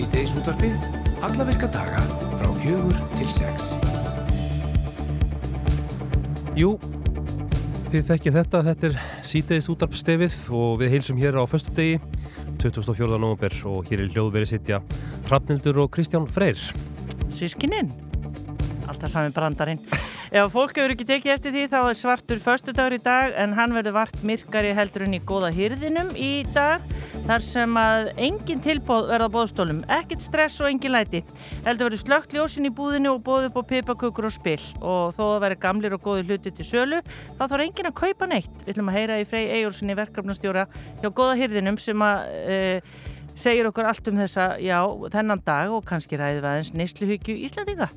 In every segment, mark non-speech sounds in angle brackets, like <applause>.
Sýteis útvarpið, alla virka daga frá fjögur til sex. Jú, þið þekkið þetta, þetta er síteðis útarpstefið og við heilsum hér á föstu degi, 24. november og hér er hljóðverið sittja Hrafnildur og Kristján Freyr. Sískininn, alltaf sami brandarinn. <laughs> Ef fólk hefur ekki tekið eftir því þá er svartur förstu dagur í dag en hann verður vart myrkari heldur en í góða hýrðinum í dag þar sem að engin tilbóð verða á bóðstólum, ekkit stress og engin læti. Heldur verður slögt ljósin í búðinu og bóðið upp á pipakökur og spill og þó að verður gamlir og góði hluti til sölu þá þarf engin að kaupa neitt. Við ætlum að heyra í Frey Ejjólfssoni verkefnastjóra hjá góða hýrðinum sem að e, segir okkur allt um þessa, já, þennan dag og kannski ræðið aðeins neysluhyggju Íslandinga.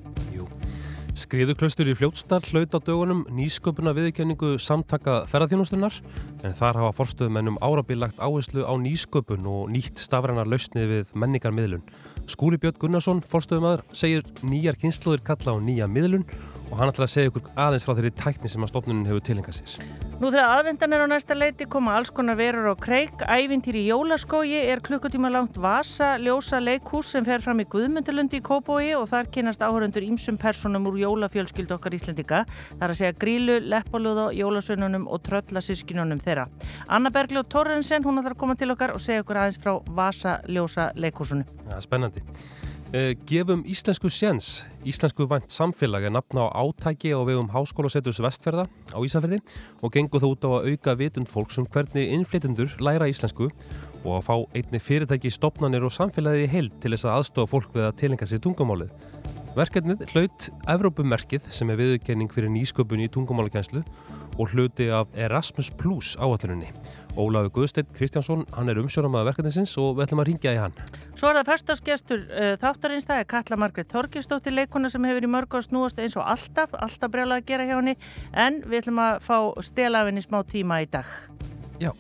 Skriðuklaustur í fljótstar hlaut á dögunum nýsköpuna viðkenningu samtaka ferðarþjónustunnar en þar hafa forstöðumennum árabilagt áherslu á nýsköpun og nýtt stafræna lausnið við menningarmiðlun. Skúli Björn Gunnarsson, forstöðumæður, segir nýjar kynnslóðir kalla á nýja miðlun og hann ætla að segja ykkur aðeins frá þeirri tækni sem að stofnunin hefur tilengað sér. Nú þegar aðvendan er á næsta leiti koma alls konar verur á kreik. Ævintýri Jólaskógi er klukkutíma langt Vasa ljósa leikhús sem fer fram í Guðmyndalundi í Kóbói og þar kynast áhörundur ímsum personum úr jólafjölskyldu okkar Íslandika. Það er að segja grílu, leppalúða, jólasveinunum og tröllasískinunum þeirra. Anna Bergljóð Torrensen, hún ætlar að koma til okkar og segja okkur aðeins frá Vasa ljósa leikhúsunu. Ja, spennandi. Gefum Íslensku séns. Íslensku vænt samfélag er nafna á átæki á vegum Háskólasetus Vestferða á Ísafjörði og gengur þú út á að auka vitund fólks um hvernig innflytundur læra íslensku og að fá einni fyrirtæki, stopnarnir og samfélagið í heild til þess að aðstofa fólk við að tilenga sér tungumálið. Verkefnið hlaut Evrópumerkið sem er viðurkenning fyrir nýsköpun í tungumálakenslu og hluti af Erasmus Plus áallunni. Ólafur Guðsteinn Kristjánsson, hann er umsjóram að verkefninsins og við ætlum að ringja í hann. Svo er það fyrstásgestur uh, þáttarins, það er Katla Margreit Þorkistóttir leikona sem hefur í mörg á snúast eins og alltaf, alltaf brjálega að gera hjá henni, en við ætlum að fá stela af henni smá tíma í dag. Já,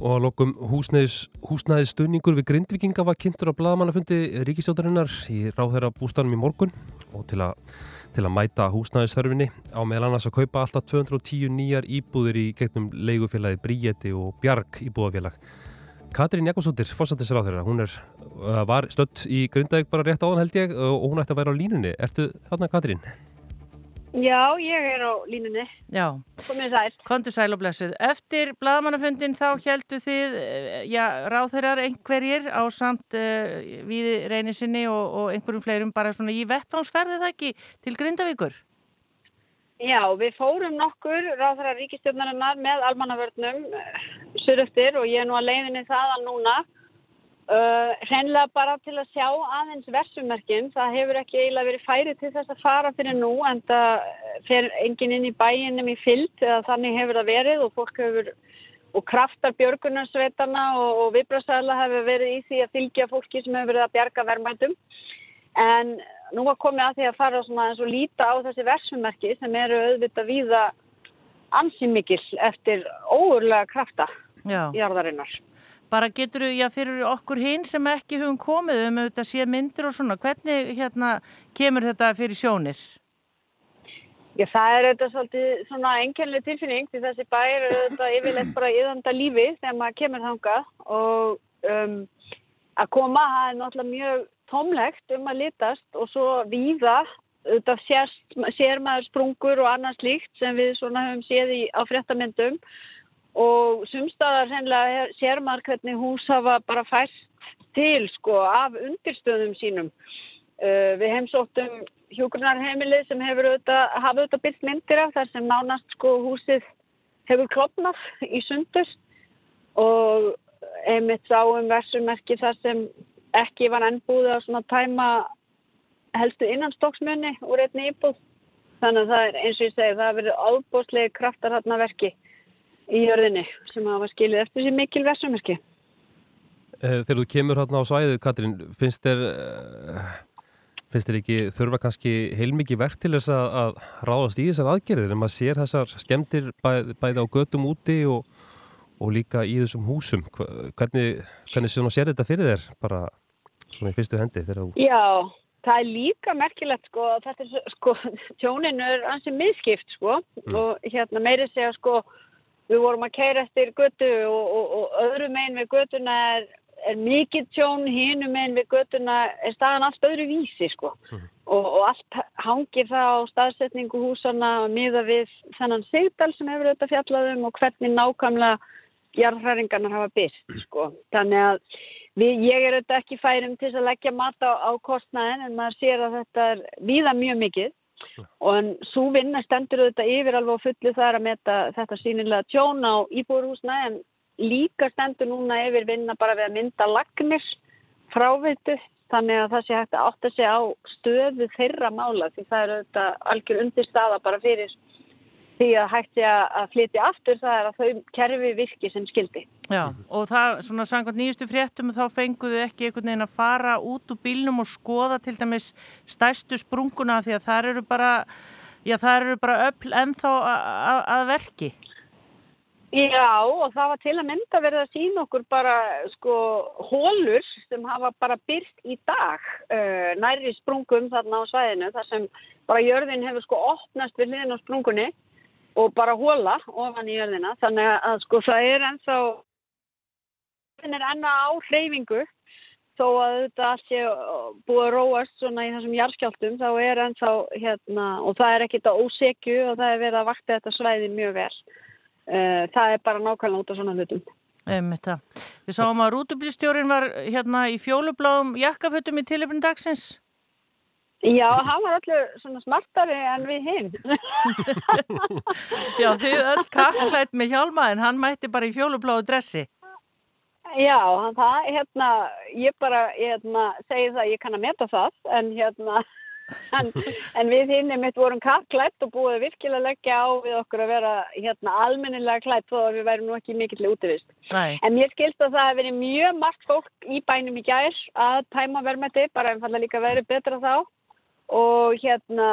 og að lokum húsnæðis, stunningur við Grindvikinga var kynntur á bladamannafundi Ríkisjótarinnar í ráðherra bústanum í morgun og til að til að mæta húsnæðisþörfinni á meðal annars að kaupa alltaf 210 nýjar íbúðir í gegnum leigufélagi Bríeti og Bjarg íbúðafélag. Katrín Jakobsdóttir, fórsættisir á þeirra, hún er, var stött í Grindavík bara rétt áðan held ég og hún ætti að vera á línunni. Ertu þarna Katrín? Já, ég er á línunni. Já. Komið sæl. Kontur sæl og blessuð. Eftir bladamannafundin þá heldu þið, já, ráþeirar einhverjir á samt uh, við reynisinni og, og einhverjum fleirum bara svona í vettvánsferði það ekki til Grindavíkur? Já, við fórum nokkur ráþeirar ríkistjórnarinnar með almannavörnum suröftir og ég er nú að leiðinni þaðan núna. Uh, hreinlega bara til að sjá aðeins versumerkin, það hefur ekki eiginlega verið færi til þess að fara fyrir nú en það fer engin inn í bæinum í fyllt eða þannig hefur það verið og fólk hefur og kraftar björgunarsveitana og, og viðbrásæðla hefur verið í því að fylgja fólki sem hefur verið að bjarga verðmætum en nú var komið að því að fara svona eins og líta á þessi versumerki sem eru auðvitað víða ansimikil eftir óurlega krafta Já. jarðarinnar. Bara getur þú, já, fyrir okkur hinn sem ekki hugum komið um auðvitað sé myndir og svona, hvernig hérna kemur þetta fyrir sjónir? Já, það er auðvitað svolítið svona enginlega tilfinning því þessi bær er auðvitað yfirleitt bara yðanda lífi þegar maður kemur þangað og um, að koma, það er náttúrulega mjög tómlegt um að litast og svo víða auðvitað sér, sér maður sprungur og annars líkt sem við svona höfum séð í, á fréttamyndum og sumstaðar sennilega sér maður hvernig hús hafa bara fæst til sko af undirstöðum sínum. Uh, við heimsóttum hjókunarheimilið sem hefur auðvitað, hafa auðvitað byrst myndir af þar sem nánast sko húsið hefur klopnað í sundur og einmitt sáum versumerki þar sem ekki var ennbúið að svona tæma helstu innanstokksmunni úr einni íbúð. Þannig að það er eins og ég segi, það hefur verið ábúslegi kraftar hérna verki í jörðinni sem hafa skilið eftir þessi mikil versumerki. Þegar þú kemur hérna á svæðu, Katrín, finnst þér, finnst þér ekki þurfa kannski heilmikið verk til þess að, að ráðast í þessar aðgerðir en maður sér þessar skemmtir bæ, bæði á götum úti og, og líka í þessum húsum. Hvernig, hvernig sér þetta fyrir þér bara svona í fyrstu hendi? Þú... Já, það er líka merkilegt sko, þetta er sko, <laughs> tjóninu er ansið miðskipt sko mm. og hérna meiri segja sko við vorum að keira eftir götu og, og, og öðru megin við götuna er er mikið tjón hinum en við göttuna er staðan allt öðru vísi sko. Og, og allt hangir það á staðsetningu húsana miða við þennan sigdal sem hefur þetta fjallaðum og hvernig nákvæmlega jarðhræringarnar hafa byrst sko. Þannig að við, ég er þetta ekki færum til að leggja mat á, á kostnæðin en maður sér að þetta er víða mjög mikið og svo vinna stendur þetta yfir alveg á fullu það er að meta þetta sínilega tjón á íbúrhúsna en líka stendur núna yfir vinna bara við að mynda lagnir fráveitu þannig að það sé hægt að átta sig á stöðu þeirra mála því það er þetta algjör undir staða bara fyrir því að hægt sé að flytja aftur það er að þau kerfi virki sem skildi. Já, og það, svona sangað nýjustu fréttum, þá fenguðu ekki einhvern veginn að fara út úr bílnum og skoða til dæmis stæstu sprunguna því að það eru bara, já það eru bara öll ennþá að verki. Já, og það var til að mynda verið að sína okkur bara, sko, hólur sem hafa bara byrst í dag uh, næri sprungum þarna á svæðinu, þar sem bara jörðin hefur sko opnast við hliðin á sprungunni og bara hóla ofan í jörðina. Þannig að sko það er ennþá það er enna á hreyfingu. Þó að þetta sé búið að róast svona í þessum jarðskjáltum þá er ennþá hérna og það er ekkit að ósekju og það er verið að vakta þetta svæði mjög vel. Uh, það er bara nákvæmlega út af svona hlutum. Um, Við sáum að rútublistjórin var hérna í fjólubláum jakkafötum í tilöfnum dagsins Já, hann var allir svona smartari en við hinn. <laughs> Já, þið öll kakklætt með hjálma en hann mætti bara í fjólubláðu dressi. Já, hann það, hérna, ég bara, hérna, segi það, ég kann að meta það, en hérna, <laughs> en, en við hinn er mitt vorum kakklætt og búið virkilega leggja á við okkur að vera, hérna, almennilega klætt þó að við værum nú ekki mikill útivist. Nei. En ég skilst að það hefur verið mjög margt fólk í bænum í gær að tæma verðmætti, bara einfallega líka verið betra þá og hérna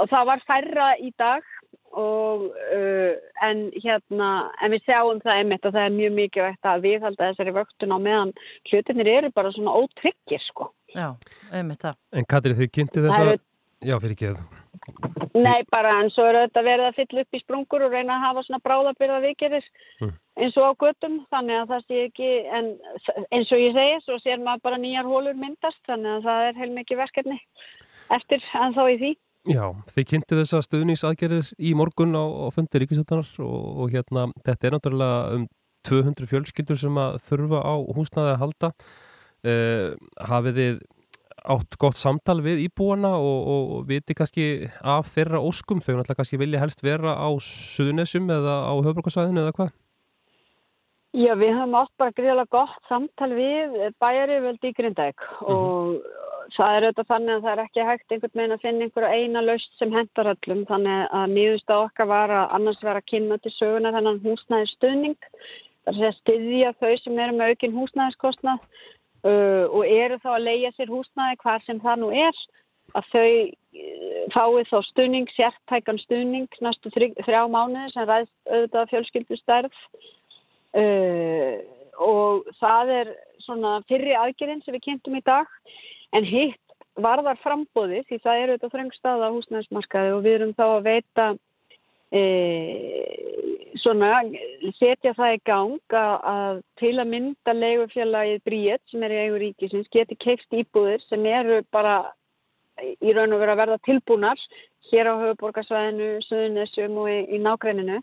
og það var færra í dag og uh, en hérna en við sjáum það einmitt að það er mjög mikið að viðhalda þessari vöktun á meðan hlutinir eru bara svona ótryggir sko. Já, einmitt það. En Katri þið kynnti þess að, já fyrir ekki það. Nei bara en svo er þetta verið að fylla upp í sprungur og reyna að hafa svona bráðabyrða vikirir mm. eins og á göttum þannig að það sé ekki en eins og ég segi svo sér maður bara nýjar hólur myndast þannig að það er heilmikið verkefni eftir en þá í því. Já, þið kynntu þessa stuðnísaðgerðir í morgun á, á fundi Ríkisvöldanar og, og hérna þetta er náttúrulega um 200 fjölskyldur sem að þurfa á húsnaði að halda. Uh, hafið þið átt gott samtal við íbúana og, og, og viti kannski af þeirra óskum, þau náttúrulega kannski vilja helst vera á Suðunessum eða á höfbrukarsvæðinu eða hvað? Já, við höfum átt bara gríðilega gott samtal við bæjari veldi í Grindæk mm -hmm. og það er auðvitað þannig að það er ekki hægt einhvern veginn að finna einhverja eina laust sem hendar öllum. Þannig að nýðust á okkar var að annars vera að kynna til söguna þennan húsnæði stuðning þar sé að styðja þau sem eru með aukin húsnæðiskostnað uh, og eru þá að leia sér húsnæði hvað sem það nú er. Að þau uh, fái þá stuðning, sértækan stuðning næstu þrjá mánuði sem ræðst auðvitað fjölskyldu stærð uh, og það er svona fyrri aðgerinn sem við kynntum í dag En hitt varðar frambóði því það eru þetta þröngstað á húsnæðismarkaði og við erum þá að veita e, svona setja það í gang að, að til að mynda leigufélagið Bríett sem er í eigu ríkisins geti keift íbúðir sem eru bara í raun og vera að verða tilbúnar hér á höfuborgarsvæðinu, Suðunessum og í, í nákræninu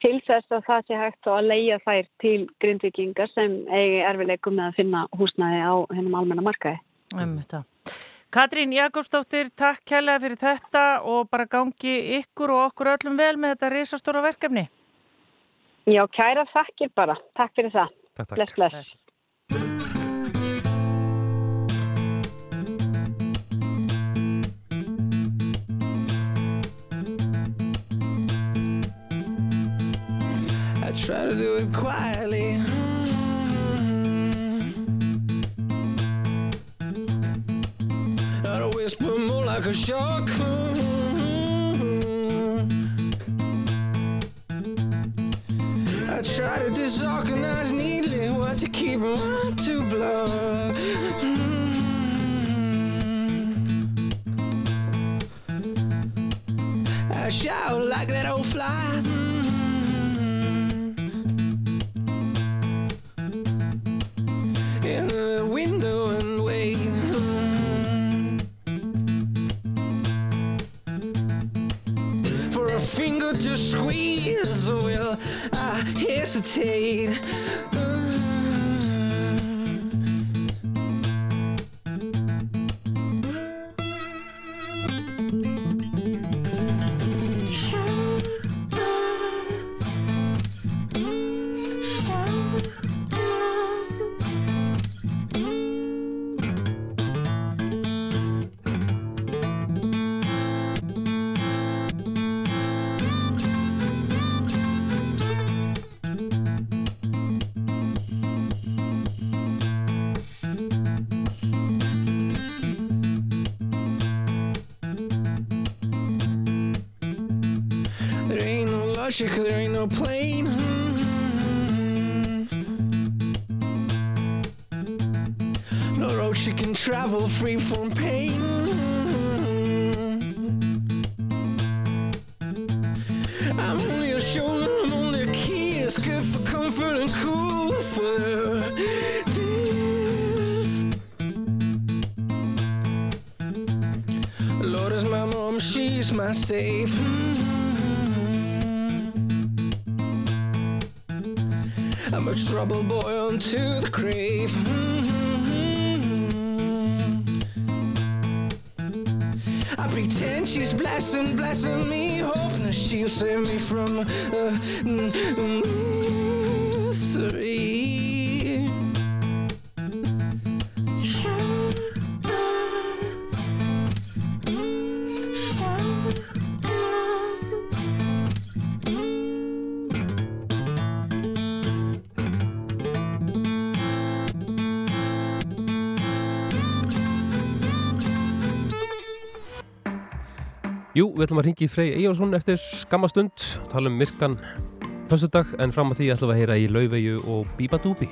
til þess að það sé hægt að leia þær til grindvikingar sem eigi erfileikum með að finna húsnæði á hennum almenna markaði. Um þetta. Katrín Jakobsdóttir, takk kærlega fyrir þetta og bara gangi ykkur og okkur öllum vel með þetta risastóra verkefni. Já, kæra þakkir bara. Takk fyrir það. Takk, takk. Bless, bless. bless. I try to do it quietly like a shark. I try to disorganize neatly what to keep and what to block. Mm. I shout like that old fly. Hesitate? No logic, there ain't no plane. No road she can travel free from pain. I'm Jú, við ætlum að ringi Frey Eyjálsson eftir skammastund, tala um myrkan föstudag, en fram að því ætlum við að heyra í Laufeyju og Bíbadúbi.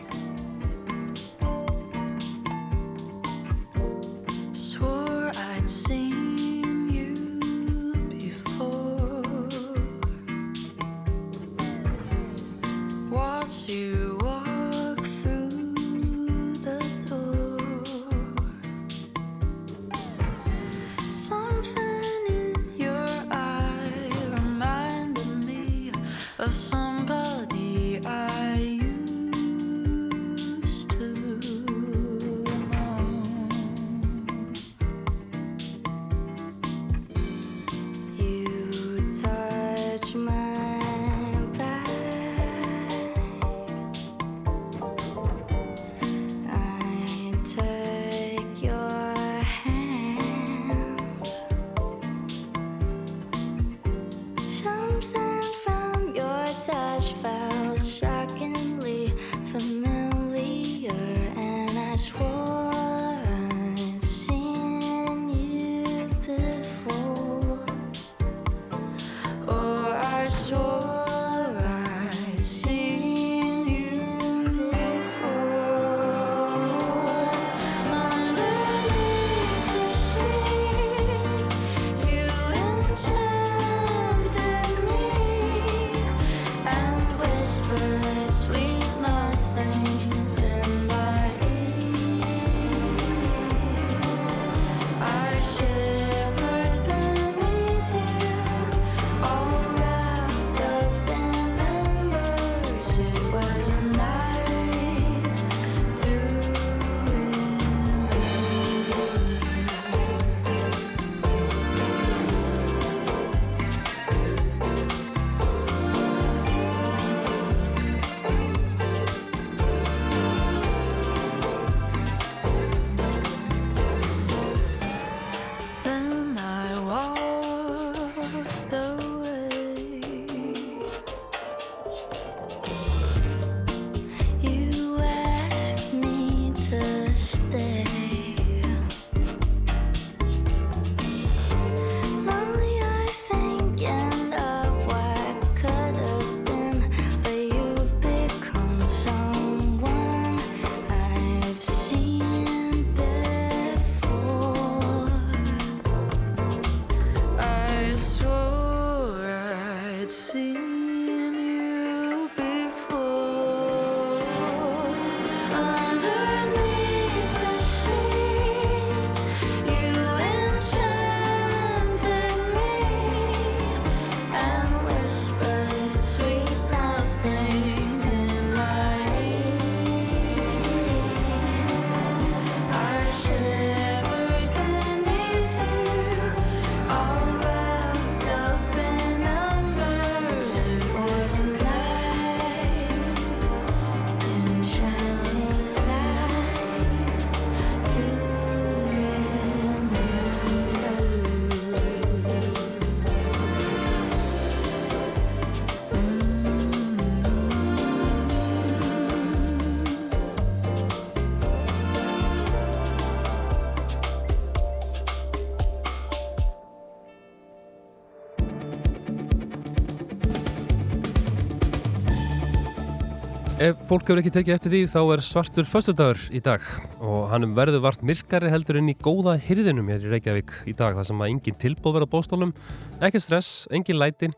Fólk hefur ekki tekið eftir því þá er svartur föstudagur í dag og hann verður vart myrkari heldur inn í góða hyrðinum hér í Reykjavík í dag þar sem að engin tilbúð verða bóstólum, ekki stress, engin læti,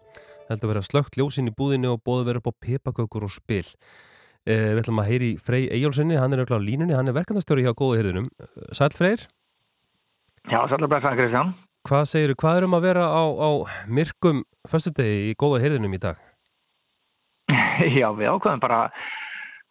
heldur verða slögt ljósin í búðinu og bóðu verða upp á pepakökur og spil. Eh, við ætlum að heyri Frey Eyjólfssoni, hann er auðvitað á línunni, hann er verkandastjóri hjá góða hyrðinum. Sæl Freyr, Já, svolítið blessaðan Kristján. hvað segir hvað er um að vera á, á myrkum föstudegi í góða hyrðinum í dag? <laughs> Já, við ákveðum bara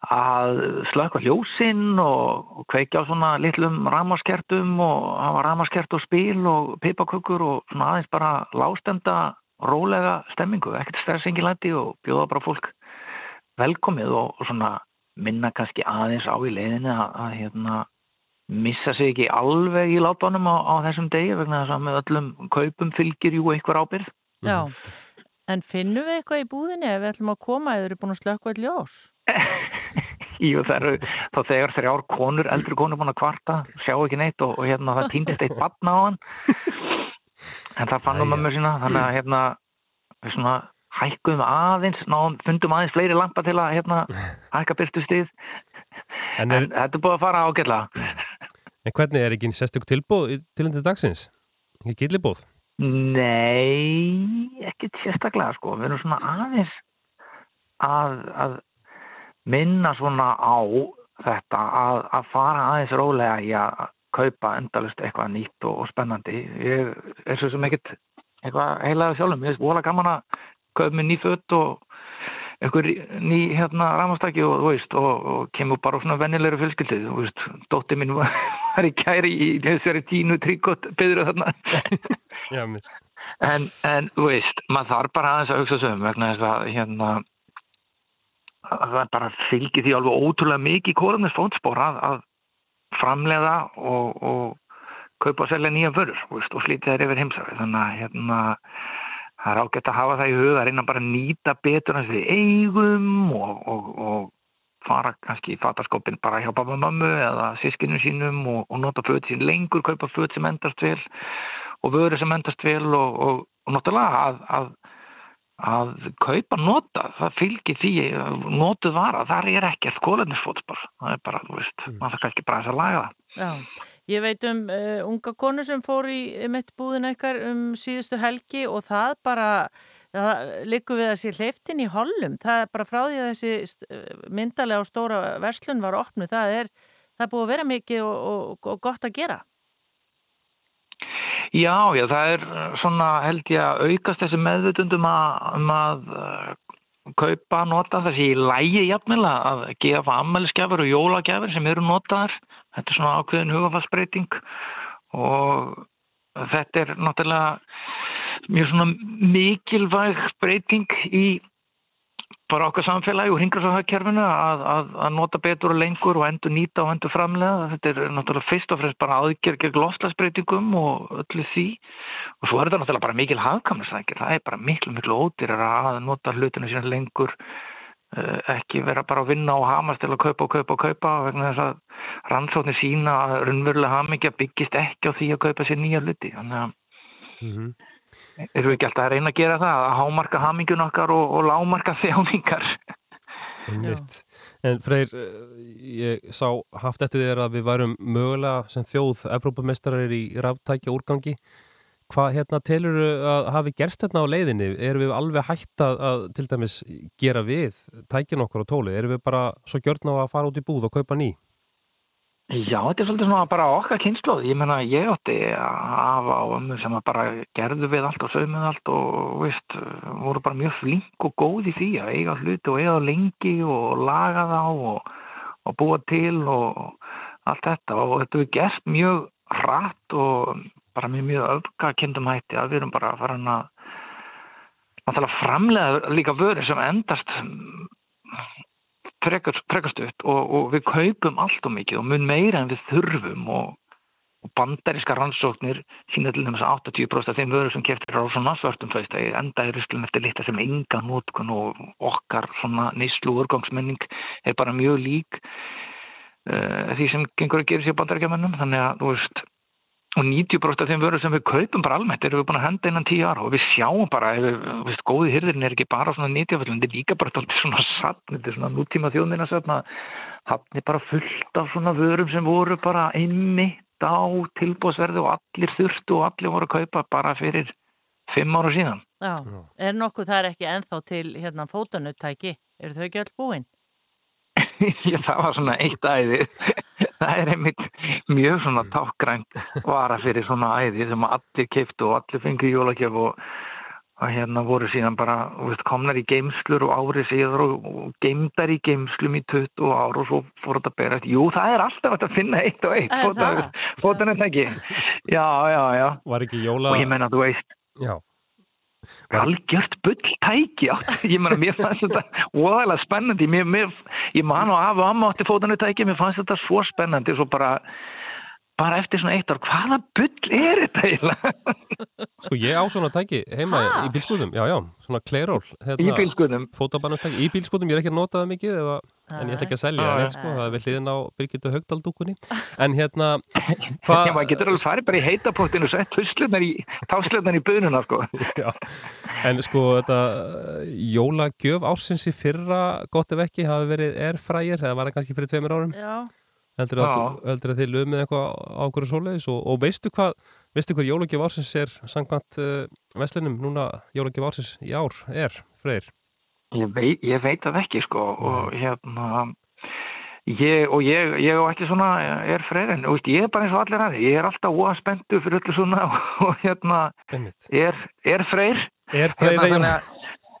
að slökka ljósinn og, kveikja á svona litlum ramaskertum og hafa ramaskert og spil og pipakökur og svona aðeins bara lástenda rólega stemmingu, ekkert stressingi læti og bjóða bara fólk velkomið og, svona minna kannski aðeins á í leiðinni að, að hérna missa sig ekki alveg í látunum á, á þessum degi vegna þess að með öllum kaupum fylgir jú einhver ábyrð. Já. En finnum við eitthvað í búðinni ef við ætlum að koma eða eru búin að slökka eitt ljós? <laughs> Jú, það eru þá þegar þrjár konur, eldri konur búin að kvarta, sjá ekki neitt og, og hérna það týndist eitt batna á hann. En það fannum mömmu sína, þannig að hérna við svona hækkuðum aðeins, náðum, fundum aðeins fleiri lampa til að hérna hækka byrtu stíð. En, En er, þetta er búið að fara ágætlega. en hvernig er ekki sérstök tilbúð til endur dagsins? Ekki gillibóð? Nei, ekkert sérstaklega sko. Við erum svona aðeins að, að minna svona á þetta að, að fara aðeins rólega í að kaupa endalust eitthvað nýtt og, og spennandi. Ég er svo sem ekkert eitthvað heilaði sjálfum. Ég er vola gaman að kaupa mér ný fött og einhver ný hérna ramastaki og, og, og kemur bara svona vennilegri fjölskyldið, þú veist, dótti minn var <laughs> var í kæri í þessari tínu tríkott byður þarna. <laughs> En, en þú veist, maður þarf bara aðeins að hugsa sig um vegna þess að hérna það bara fylgir því alveg ótrúlega mikið kórumis fótspor að, að framleiða og, og kaupa og selja nýja vörur veist, og slítið þær yfir heimsari þannig að hérna það er ágætt að hafa það í huga að reyna bara að nýta betur hans við eigum og, og, og fara kannski í fataskópin bara hjá pappa og mömmu eða sískinu sínum og, og nota föt sín lengur, kaupa föt sem endast vel og vöru sem endast vel og, og, og náttúrulega að, að, að kaupa nota, það fylgir því notuð vara, þar er ekkert kólarnisfótspor, það er bara, þú veist maður þarf kannski bara þess að laga það Já, ég veit um uh, unga konu sem fór í mitt búðin eitthvað um síðustu helgi og það bara, það likur við að sé hleyftin í hollum. Það er bara frá því að þessi eh, myndarlega og stóra verslun var opnu. Það er, það er búið að vera mikið og, og, og gott að gera. Já, já, það er svona held ég að aukast þessi meðvutundum að, um að uh, kaupa, nota þessi í lægi jafnvel að gefa ammælisgjafur og jólagjafur sem eru notaðar. Þetta er svona ákveðin hugafallsbreyting og þetta er náttúrulega mjög svona mikilvæg breyting í bara okkar samfélagi og hringrasahagkerfinu að, að, að nota betur og lengur og endur nýta og endur framlega. Þetta er náttúrulega fyrst og fremst bara aðgerð gegn lofslagsbreytingum og öllu því. Og svo er þetta náttúrulega bara mikil hagkamnastækir. Það er bara miklu, miklu ódýrar að nota hlutinu sína lengur eh, ekki vera bara að vinna og hamast til að kaupa og kaupa og kaupa vegna þess að rannsóknir sína að raunverulega hamingja byggist ekki á því að kaupa sér nýja hluti. Þannig að Mm erum við ekki alltaf að reyna að gera það að hámarka hamingun okkar og, og lámarka þjáningar. En Freyr, ég sá haft eftir þér að við værum mögulega sem þjóð Evrópumestarar í ráftækja úrgangi. Hvað hérna telur að hafi gerst hérna á leiðinni? Erum við alveg hægt að, að til dæmis gera við tækin okkur á tóli? Erum við bara svo gjörn á að fara út í búð og kaupa ný? Já, þetta er svolítið svona bara okkar kynnslóð. Ég menna, ég átti að hafa á ömmu sem að bara gerðu við allt og sögum allt og, veist, voru bara mjög flink og góð í því að eiga hluti og eiga lengi og laga þá og, og búa til og allt þetta og þetta er gert mjög hratt og bara mjög mjög öfgakindum hætti að við erum bara að fara að náttúrulega framlega líka vöru sem endast frekastutt og, og við kaupum allt og mikið og mun meira en við þurfum og, og bandaríska rannsóknir sína til þess að 80% af þeim vöru sem keftir á svona svörtum fæstæði enda í ruslun eftir lita sem enga nótkun og okkar svona neyslu úrgangsmenning er bara mjög lík uh, því sem gengur að gera sér bandaríkjamennum þannig að þú veist og 90% af þeim vörur sem við kaupum bara almennt erum við búin að henda innan 10 ára. Og við sjáum bara, ef við, veist, góði hyrðirinn er ekki bara svona 90 þetta er líka bara dálítið svona satt, þetta er svona nútíma þjóðnina satt hafni bara fullt af svona vörum sem voru bara einmitt á tilbúsverði og allir þurftu og allir voru að kaupa bara fyrir 5 ára síðan. Já, er nokkuð það er ekki ennþá til hérna fótanuttæki, eru þau ekki öll búin? <laughs> Já, það var svona eitt æði. Það er einmitt mjög svona tákgrænt vara fyrir svona æði sem allir keiftu og allir fengið jólakjöf og, og hérna voru síðan bara veist, komnar í geimslur og árið síður og, og geimdar í geimslum í 20 ár og svo fór þetta að bera eftir. Jú, það er alltaf að finna eitt og eitt. Er það? Ekki. Já, já, já. Var ekki jóla... Og ég menna, þú veist, Já. Var- algjört bull tæki ég meina, mér fannst þetta óægilega spennandi. Mér, mér, ég man og af og amma átti fótanu tæki, mér fannst þetta svo spennandi svo bara, bara eftir svona eitt ár, hvaða bull er þetta eiginlega? <laughs> Sko ég á svona tæki heima Ha? í bílskútum, já, já, svona kleiról í hérna, bílskunum fótabannustæki, í bílskútum, ég er ekki að nota það mikið eða, en ég ætla ekki að selja það sko, það er við hliðin á Birgitta Haugdaldúkunni en hérna <laughs> Já, hvað maður getur alveg farið bara í heitapottinu og sett huslunar í, táslunar í bununa, sko. <laughs> Já, en sko þetta uh, jólagjöf ársins í fyrra gott ef ekki hafi verið erfrægir eða var það kannski fyrir tveimur árum? Já, heldur að, Já. heldur að þið lögum eitthvað á okkur svoleiðis og, og veistu hvað veistu hvað jólagjöf ársins er samkvæmt uh, veslinum núna jólagjöf ársins í ár er, Freyr? Ég veit, ég veit það ekki, sko, og hérna, ég, og ég, ég á ekki svona, er freyrin, og veist, ég er bara eins og allir aðeins, ég er alltaf óa spenntu fyrir öllu svona <laughs> og hérna, Einmitt. er, er freyr, Er Freyr Hérna,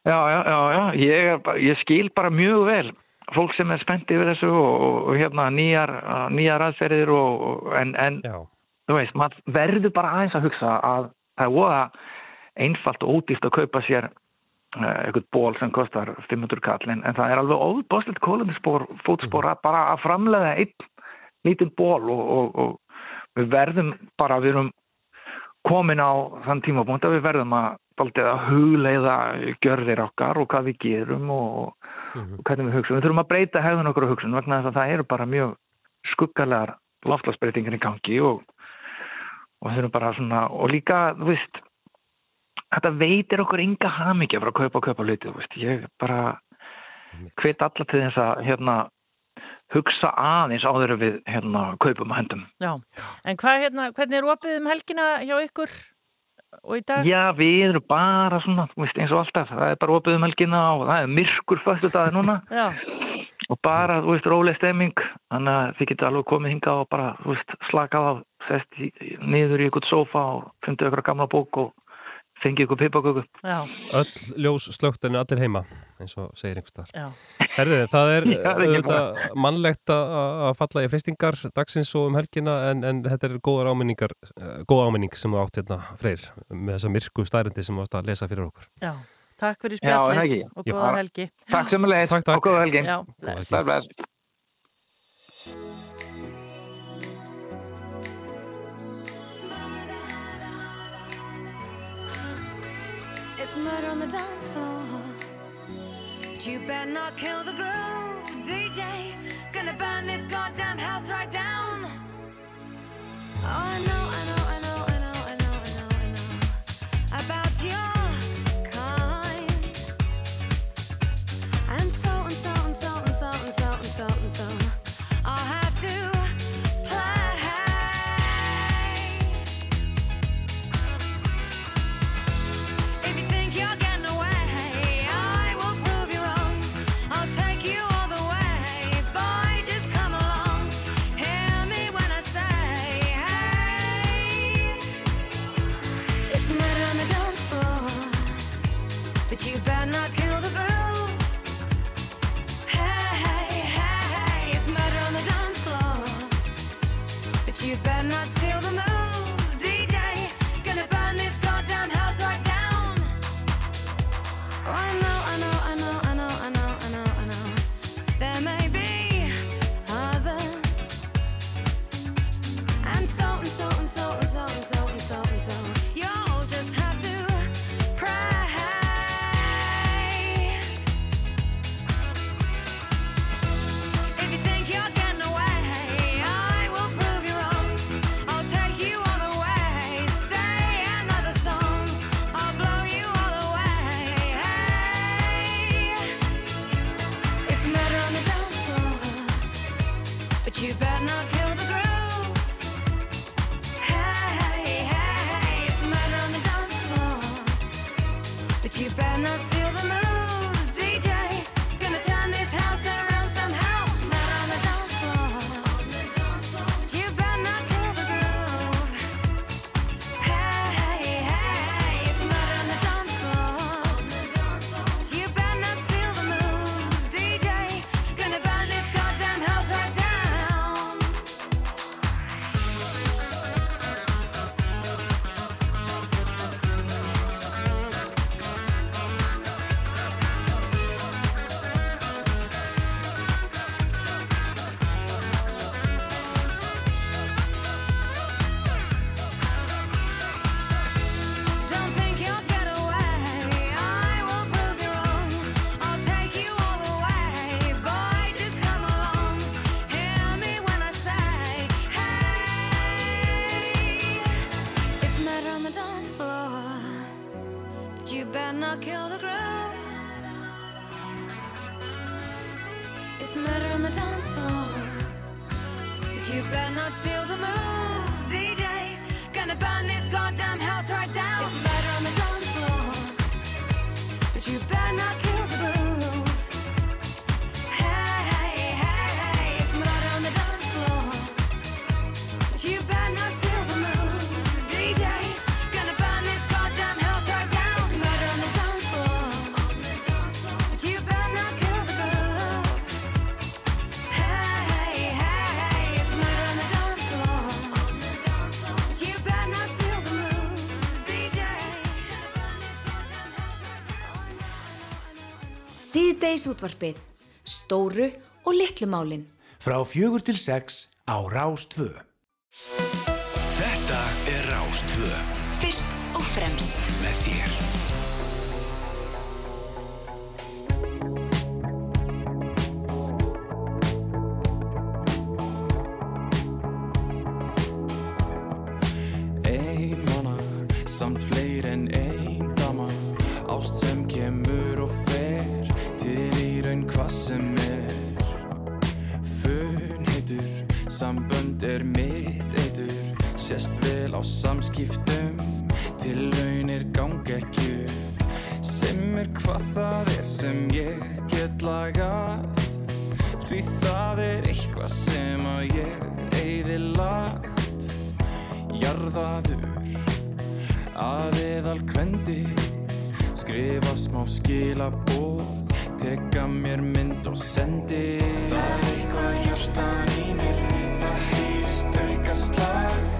Já, já, já, já, ég, er bara- ég skil bara mjög vel fólk sem er spennt yfir þessu og, og, og hérna nýjar, nýjar aðferðir og, og, en, en þú veist, maður verður bara aðeins að hugsa að það er voða einfalt og ódýrt að kaupa sér uh, eitthvað ból sem kostar 500 kallin en það er alveg óbáslegt kólandispor fótspor að bara að framlega einn lítinn ból og, og, og við verðum bara, við erum komin á þann tímapunkt að við verðum að, að hugleiða gjörðir okkar og hvað við gerum og, Mhm. og hvernig við hugsa. Við þurfum að breyta hegðun okkur og hugsun vegna þess að það eru bara mjög skuggalegar loftlagsbreytingar í gangi og, og þurfum bara svona, og líka, þú veist, þetta veitir okkur enga hamingja frá að kaupa og kaupa hluti, þú veist, ég bara hvet alla til þess að hérna hugsa aðeins áður en við hérna kaupum og hendum. já. En hvað hérna, hvernig er opið um helgina hjá ykkur og í dag? Já, við erum bara svona, veist, eins og alltaf, það er bara opið um helgina og það er myrkur föstu daði núna <laughs> og bara, þú veist, róleg stemming, þannig að þið getur alveg komið hinga og bara, þú veist, slakað á, sest í, niður í ykkur sófa og fundið ykkur gamla bók og fengið ykkur pipaköku. já, öll ljós slögt en allir heima eins og segir einhvers staðar. já. Herðið, það er <laughs> Já, er auðvitað mannlegt að að falla í freystingar dagsins og um helgina en, en þetta er eh, góð áminning sem þú átt hérna, Freyr, með þessa myrku stærindi sem þú átt að lesa fyrir okkur. já. Takk fyrir ekki? og góða helgi. Takk sem að leið og góða helgi. Já, Góða It's murder on the dance floor. But you better not kill the groove, DJ. Gonna burn this goddamn house right down. Oh, I Síðdeisútvarpið. Stóru og litlumálin. Frá fjögur til sex á Rástvö. Þetta er Rástvö. Fyrst og fremst. Sérst vel á samskiptum. Til launir gangi ekki Sem er hvað það er sem ég get lagað. Því það er eitthvað sem að ég eigði lagt. Jarðaður að eðal kvendi. Skrifa smá skilabóð Tekka mér mynd og sendi. Það er eitthvað hjartan í mér Það heyrist auka slag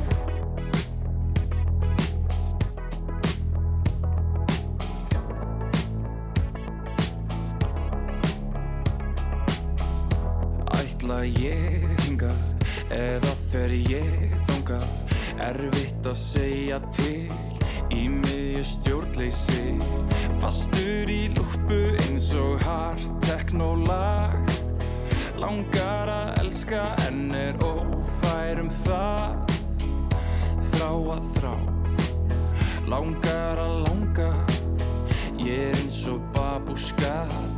ég hinga eða fer ég þonga Erfitt að segja til í miðju stjórnleysi. Fastur í lúpu eins og hart teknólag Langar að elska en er ófærum það. Þrá að þrá Langar að langa. Ég er eins og babúskall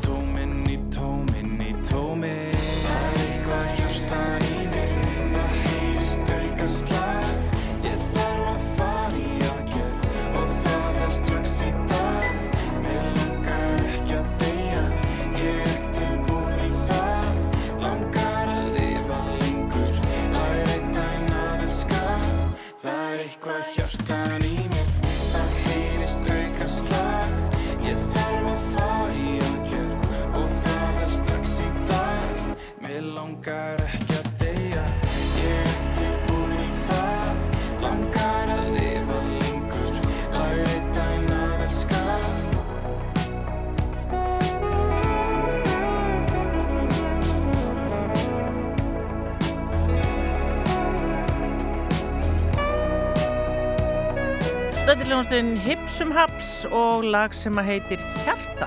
hljómsveitinn Hipsum Haps og lag sem að heitir Hjarta.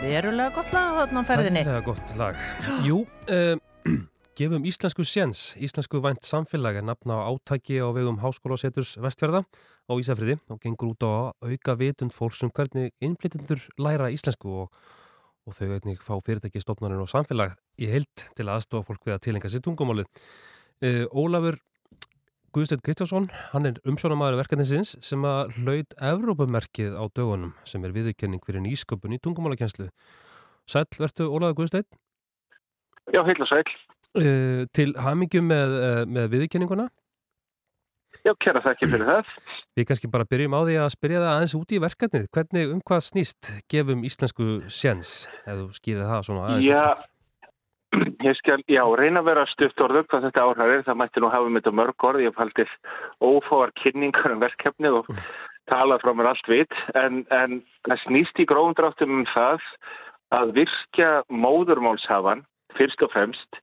Verulega gott lag þarna á ferðinni. Verulega gott lag. Jú, uh, <clears throat> gefum íslensku séns Íslensku vænt samfélag er nafna á átæki á vegum Háskólaseturs Vestfjörða á Ísafriði og gengur út á auka vitund fólksum hvernig innflytjendur læra íslensku og og þau einnig fá fyrirtæki, stofnarinn og samfélag í heilt til aðstofa fólk við að tilenga sér tungumálið. Uh, Ólafur Guðsteinn Kristjánsson, hann er umsjónamaður verkefnisins sem að hlaut Evrópumerkið á dögunum sem er viðurkenning fyrir nýsköpun í tungumálakenslu. Sæll, vertu Ólafur Guðsteinn? Já, heil og sæl. Uh, til hamingjum með, uh, með viðurkenninguna. Já, kæra þakki fyrir það. Við kannski bara byrjum á því að spyrja það aðeins út í verkefnið. Hvernig um hvað snýst gefum íslensku séns, ef þú skýrir það svona aðeins Já? Ég skal, já, reyna að vera stutt orðum hvað þetta áhrar er. Það mætti nú hafa með þetta mörg orð. Ég hef haldið ófáar kynningar um verkefnið og talað frá mér allt vit. En, en það snýst í grófundráttum um það að virkja móðurmálshafan fyrst og fremst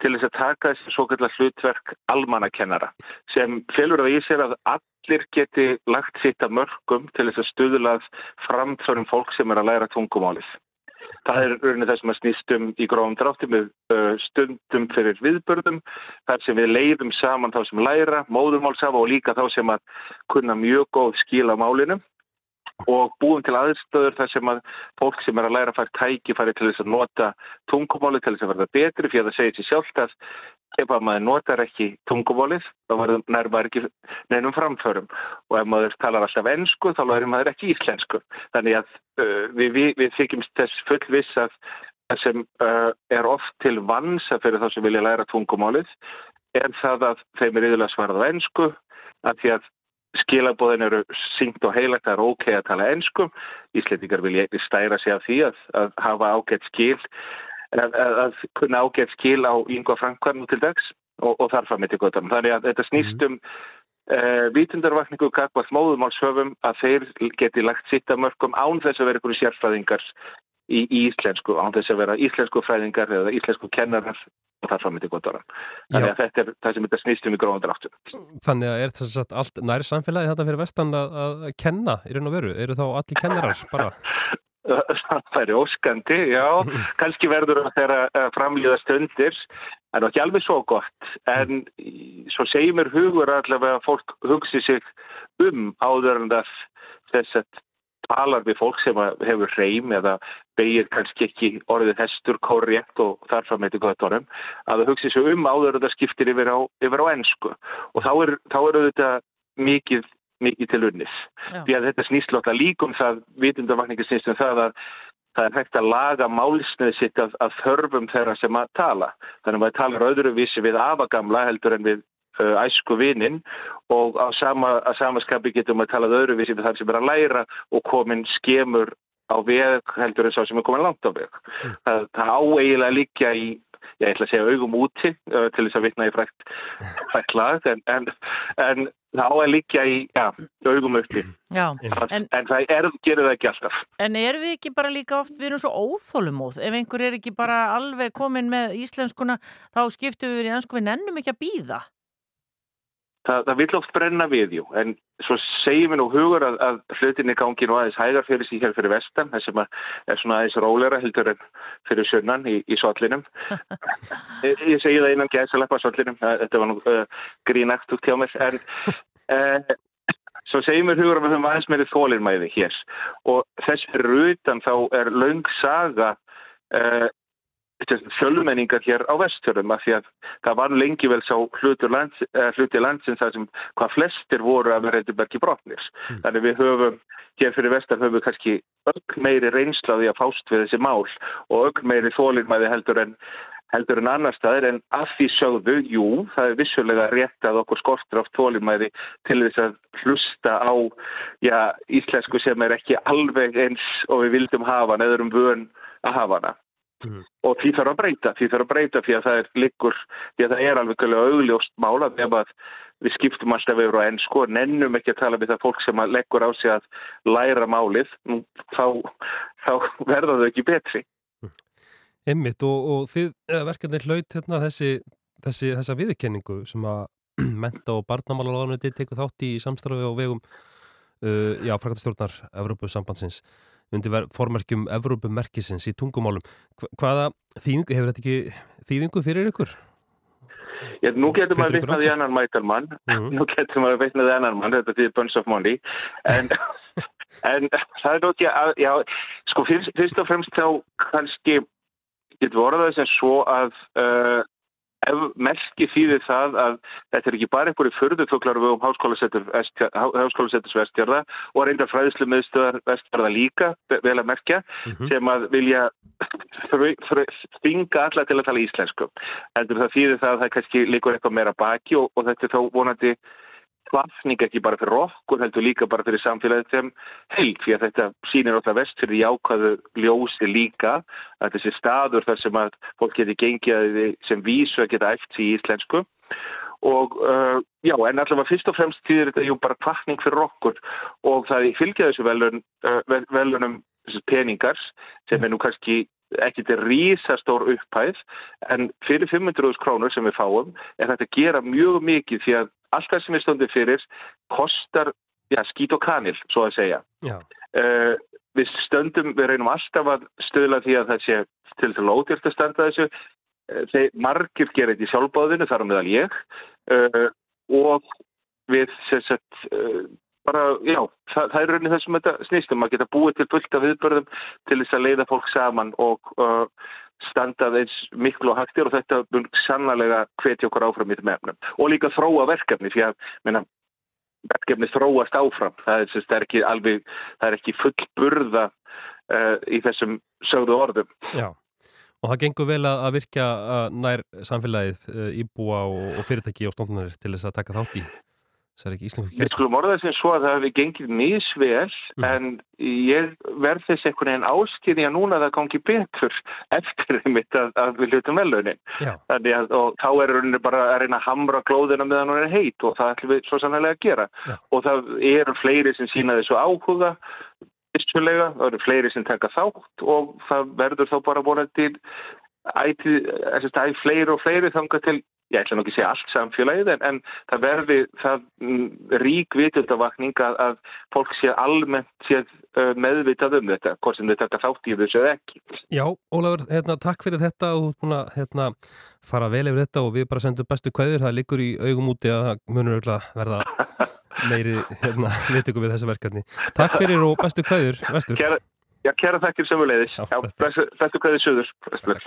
til þess að taka þessi svo kallar hlutverk almannakennara sem felur það í sér að allir geti lagt sitt að mörgum til þess að stuðlað framförum fólk sem er að læra tungumálið. Það er rauninni það sem að snýst um í grófum dráttum uh, stundum fyrir viðbörðum, þar sem við leiðum saman þá sem læra, móðurmálsafa og líka þá sem að kunna mjög góð skila málinu. Og búum til aðstöður þar sem að fólk sem er að læra fær tækifæri til þess að nota tungumáli til þess að verða betri fyrir að segir sér sjálft að ef að maður notar ekki tungumálið þá verður nærmar ekki neinum framförum. Og ef maður talar alltaf ennsku þá lærir maður ekki íslensku. Þannig að uh, við, við, við þykjumst þess fullviss að sem uh, er oft til vansa fyrir þá sem vilja læra tungumálið er það að þeim er yfirlega svarað á ennsku að því að skilabóðin eru syngt og heilagt það er ok að tala ennskum Íslendingar vilja stæra sig af því að, að hafa ágætt skil að, að, að kunna ágætt skil á yngva framkvæmum til dags og, og þarf að í göttunum. Þannig að þetta snýst um uh, vítundarvakningu kakvall móðumálshöfum að þeir geti lagt sitt að mörgum án þess að vera einhverju sérfræðingar í, í íslensku, án þess að vera íslensku fræðingar eða íslensku kennarar og þarf að í göttunum. Þannig að þetta er það sem þetta snýst um í gróðan áttum. Þannig að er þess að allt næri samfélagi þetta fyrir vestan að, að kenna í raun og veru? Eru þá allir kennarar bara? <laughs> Það er óskandi, já, <laughs> kannski verður það þeirra framlýða stundir, en ekki alveg svo gott, en svo segir mér hugur allavega að fólk hugsi sig um áður en það þess að talar við fólk sem hefur reym eða beigir kannski ekki orðið hestur korrekt og þarf að meiti göttunum, að það hugsi sig um áður en það skiptir yfir á, yfir á ennsku og þá er, þá er þetta mikið mikið til unnis. Já. Því að þetta snýst lóta líkum það, vitundavakningi snýst um það að það er hægt að laga málsnið sitt af, af þörfum þeirra sem að tala. Þannig að maður talar öðruvísi við afagamla heldur en við uh, æsku vininn og á sama, að samaskapi getur maður talað öðruvísi við þar sem er að læra og komin skemur á veg heldur en sá sem er komin langt á veg. Það, það á eiginlega líka í ég ætla að segja augum úti uh, til þess að vitna í frækt, frækt lag en, en, en það á að líka í ja, augum uppi. En, en, það er, gerir það ekki alltaf. En erum við ekki bara líka oft, við erum svo óþólumóð, ef einhver er ekki bara alveg komin með íslenskuna, þá skiptum við í ennsku, við nennum ekki að býða. Það, það vill oft brenna við jú. En svo segjum við nú hugur að, að hlutinni gangi nú aðeins hægar fyrir sig hér fyrir vestan. Þess sem að er svona aðeins rólera heldur en fyrir sunnan í, í sollinum <laughs> ég, ég segi það innan gæðsaleppa sollinum, þetta var nú uh, grínakt út hjá mér. En uh, <laughs> svo segjum við hugur að við höfum aðeins meiri þólinnmæði hér. Og þess fyrir utan þá er löng saga uh, fjölmenningar hér á vestfjörðum af því að það var lengi vel sá hlutur lands, hluti landsins þar sem hvað flestir voru að vera eitthvað ekki brotnir. Þannig við höfum hér fyrir vestar höfum við kannski öll meiri reynslaði að fást við þessi mál og öll meiri þólinnmæði heldur en heldur en annar staðir en að því sögðu, jú, það er vissulega rétt að okkur skortur átt þólinnmæði til þess að hlusta á já, íslensku sem er ekki alveg eins og við vildum hafa eða um vön að hafa hana. Mm. Og því þarf að breyta, því þarf að breyta því að það er liggur, því að það er alveg augljóst mála við skiptum alltaf yfir á ennsku og nennum ekki að tala við það fólk sem leggur á sig að læra málið, nú, þá, þá verða þau ekki betri. Emmitt og, og þið verkefni hlaut hérna þessi, þessi þessa viðurkenningu sem að <clears throat> menta og barnamálaráðunandi tekur þátt í samstarfi og vegum uh, já, frækastjórnar Evrópusambandsins undir formerkjum Evrópumerkisins í tungumálum. Hva, hvaða þýðingu, hefur þetta ekki þýðingu fyrir ykkur? Ég, nú getur maður áfram. annan mætarmann, Mhm. <laughs> nú getur maður vitnað í annan mann, þetta er Bunch of Money, en, <laughs> en það er nótt, já, já, sko fyrst, fyrst og fremst þá kannski getur orðað sem svo að uh, ef merki þýðir það að þetta er ekki bara einhverju förðufuglar við um háskólasettur vestjörða og reyndar fræðslu miðstöðar vestjörða líka, vel að merkja, sem að vilja þvinga alla til að tala íslensku. Heldur það þýðir það að það kannski líkur eitthvað meira baki og, og þetta er þá vonandi hvaðning ekki bara fyrir okkur, heldur líka bara fyrir samfélagið sem heilt, því að þetta sýnir alltaf vest fyrir jákvæðu ljósi líka, að þessi staður þar sem að fólk geti gengið sem vísu að geta æft sig í íslensku. Og uh, já, en allavega fyrst og fremst þýðir þetta jú bara hvaðning fyrir okkur. Og það fylgja þessu velun, uh, vel- velunum peningars sem er nú kannski ekki til rísastór upphæð en fyrir 500.000 krónur sem við fáum er þetta að gera mjög mikið því að allt það sem við stöndum fyrir kostar já, skít og kanil, svo að segja. Uh, við stöndum, við reynum alltaf að stöðla því að það sé til til ódýrt að standa þessu. Uh, þeir margir gera þetta í sjálfbáðinu, þar á meðal ég uh, og við sem sagt bara, já, það, það er raunin þessum þetta snýstum að geta búið til fullt af viðbörðum til þess að leiða fólk saman og standað eins miklu og hægtir og þetta mun sannlega hvetja okkur áfram í þeim efnum. Og líka þróa verkefni því að minna, verkefni þróast áfram. Það er, það er ekki alveg það er ekki full burða uh, í þessum sögðu orðum. Já, og það gengur vel að virkja nær samfélagið uh, íbúa og, fyrirtæki og stofnunir til þess að taka þátt í Við skulum orða þess svo að það hefði gengið misvel en ég verð þess einhvern veginn áskýrja núna að það gangi betur <laughs> eftir einmitt að, að við hlutum velunin. Þannig að þá er rauninni bara að reyna að hamra glóðina meðan hún er heit og það ætlum við svo sannlega að gera. Já. Og það eru fleiri sem sína þessu áhuga vissulega, það eru fleiri sem taka þátt og það verður þá bara vonandi ætið, ætið, fleiri og fleiri þangað til ég ætla nú ekki að segja allt samfélagið en, en það verði það mm, rík vitundavakning að, að fólk sé almennt sé meðvitað um þetta, hvort sem taka þátt í þessu ekki. Já, Ólafur, hérna, takk fyrir þetta og að hérna, fara vel yfir þetta og við bara sendum bestu kvæður, það liggur í augum úti að munur verða meiri hérna, viðtöku við þessu verkefni. Takk fyrir og bestu kvæður, vestur. Kæra, já, kæra þakkir sömuleiðis. Já, bestu, kveðið söður. Bestu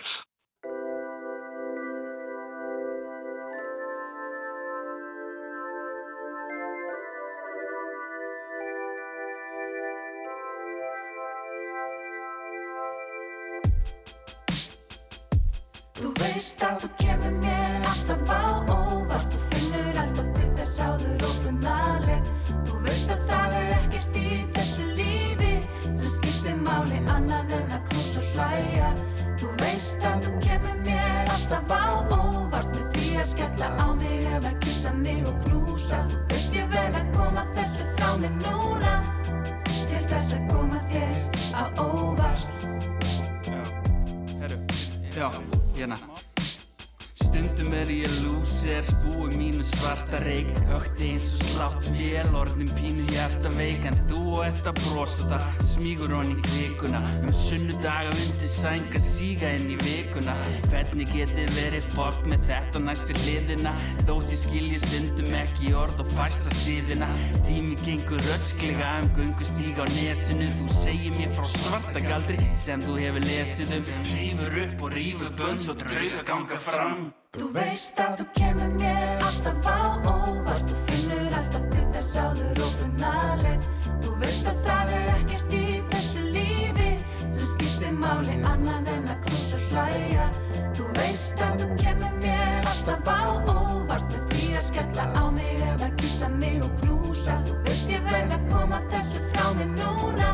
um göngustíga á nesinu Þú segir mér frá svarta galdri sem þú hefur lesið um. Rífur upp og rífur bönns og drauga ganga fram. Þú veist að þú kemur mér alltaf á óvart. Þú finnur alltaf til þess áður og funnalegt. Þú veist að það er ekkert í þessu lífi sem skiptir máli annað en að knúsa hlæja. Þú veist að þú kemur mér alltaf á óvart. Því að skella á mig eða kissa mig og knúsa. Þú veist ég verð að koma þessu frá mig núna.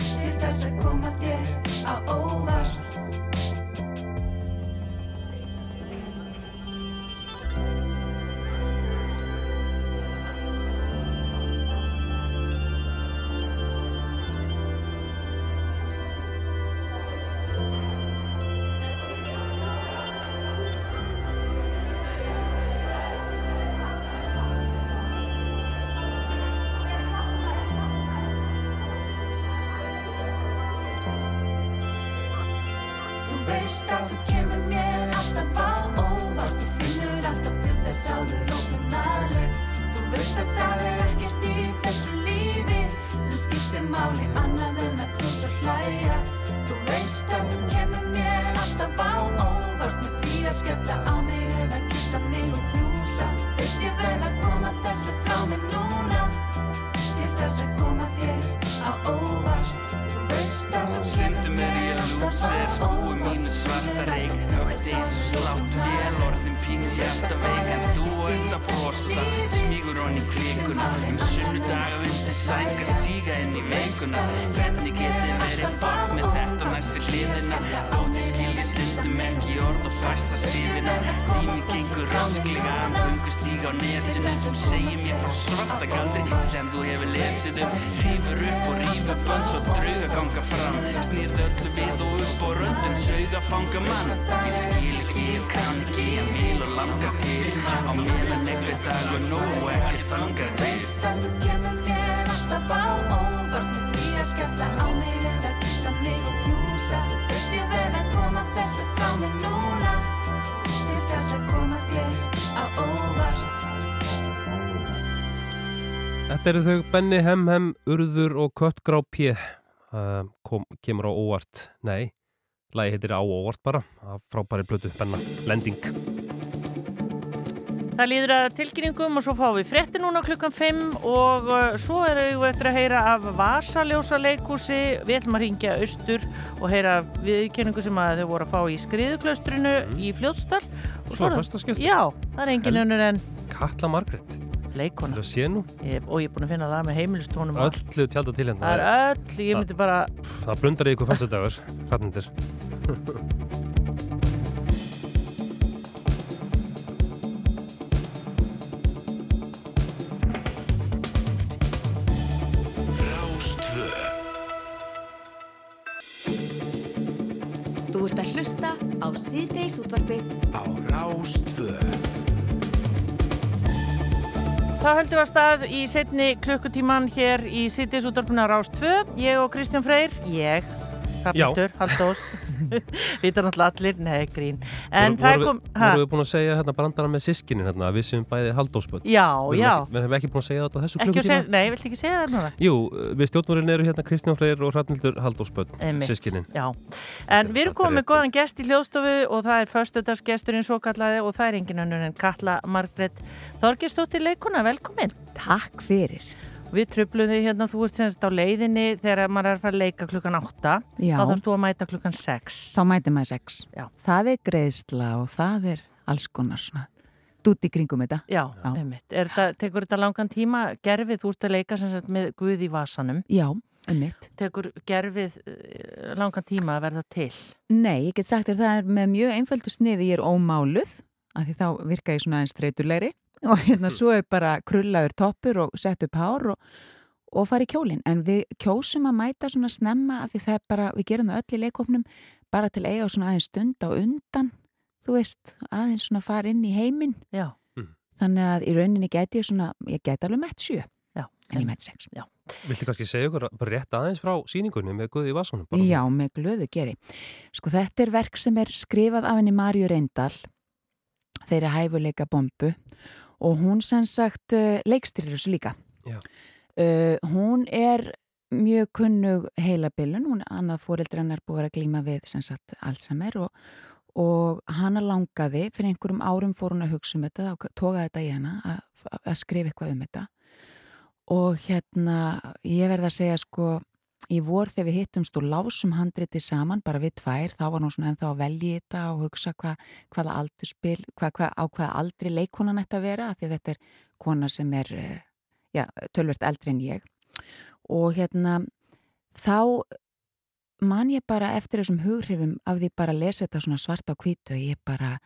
Til þess að koma þér á óvart Þetta eru þau Benny Hem Hem, Urður og Köttgrá P. Uh, kom, kemur á óvart. Nei, lagi heitir á óvart bara. Frábæri blötu, Benna. Lending. Það líður að tilkynningum og svo fáum við frétti núna klukkan 5 og uh, svo erum við eftir að heyra af Vasaljósa leikúsi. Við ætlum að ringja austur og heyra viðkynningu sem að þau voru að fá í skriðuklaustrinu í Fljótsdal. Og Svo er það- föstudagsgestur. Já, það er engin önnur en Katla Margrét. Leikona. Það sé nú. Ég, og ég er búin að finna það með heimilistónum. Öllu tjálta til hérna. Það er öll, ég myndi bara, Það blundar í ykkur föstudagur. Hratnindir. Rástvö Þú ert að hlusta á síðdeis útvarpið á Rástvö Þá höldum við að stað í setni klukkutíman hér í Sittis útvarpuna Rás 2. Ég og Kristján Freyr, ég, Hrafnildur, Haldós, <laughs> vita náttúrulega allir, nei, grín. En Voru- það voru kom... við- Voru við búin að segja hérna brandara með sískinin hérna, við séum bæði haldóspöld. Já, já. Við hefum ekki búin að segja þetta á þessu klukkutíma. nei, viltu ekki segja það núna? Jú, við stjórnmórinn eru hérna Kristján Freyr og Hrafnildur Haldóspöld, sískinin. Já, en við erum komið með góðan gest í hljóðstofu og það er föstudagsgesturinn svo kallaði og það er engin önnur en Katla Margrét Þorgestóttir leikuna, velkomin. Takk fyrir. Við tröflum þig hérna, þú ert semst á leiðinni þegar maður er að fara að leika klukkan 8, Já. þá þarf þú að mæta klukkan 6. Þá mæti maður sex. Já. Það er greiðsla og það er alls konar svona dút í kringum þetta. Já, einmitt. Er þetta, tekur þetta langan tíma? Gerfið, þú ert að leika sem sagt með Guð í vasanum. Já, einmitt. Tekur gerfið eh, langan tíma að verða til? Nei, ég get sagt þér það er með mjög einföldu sniði ég er ómáluð, af því þá virka ég svona aðeins streytulegri og hérna svo er bara krullaður toppur og sett upp hár og, og fara í kjólinn. En við kjósum að mæta svona snemma af því það er bara, við gerum það öll í leikofnum bara til að eiga svona aðeins stund á undan, þú veist, aðeins svona fara inn í heiminn. Já. Þannig að í rauninni gæti ég svona, ég gæti alveg mætt sjö. Já. En ég mætt sex. Já. Viltu kannski segja ykkur bara rétt aðeins frá síningunni með Guði Vassunum? Bara Já, með glöðu geri. Sko þetta er verk sem er skrifað af henni Marju Reyndal, þeirri hæfuleika bombu og hún sem sagt leikstýrir þessu líka. Uh, hún er mjög kunnug heilabilun, hún annað fóreldri hennar búið að glíma við sem sagt Alzheimer og, og hana langaði, fyrir einhverjum árum fór hún að hugsa um þetta, þá tóka þetta í hana að, að skrifa eitthvað um þetta. Og hérna ég verð að segja sko í vor þegar við hittumst og lásum handriti saman bara við tvær, þá var hún svona ennþá að velja þetta og hugsa hva, hvaða aldurspil, hva, hva, á hvaða aldri leikonan að vera, af því að þetta er kona sem er eh, já, tölvört eldri en ég. Og hérna þá man ég bara eftir þessum hughrifum af því bara að lesa þetta svona svart á hvítu og ég bara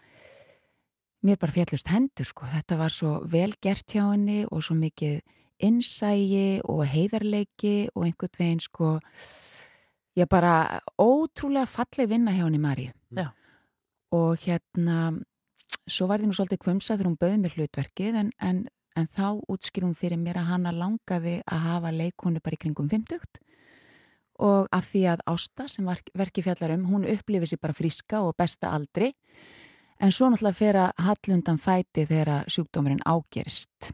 mér bara fjallust hendur sko, þetta var svo vel gert hjá henni og svo mikið innsægi og heiðarleiki og einhvern veginn sko ég bara ótrúlega falleg vinna hjá henni Maríu. Já. og hérna svo var því nú svolítið kvömsa þegar hún bauði mér hlutverkið en, en, en þá útskýrum fyrir mér að hana langaði að hafa leikonu bara í kringum 50 og af því að Ásta sem verki fjallar um, hún upplifið sér bara fríska og besta aldri. En svo náttúrulega fer að hallundan fæti þegar sjúkdómurinn ágerist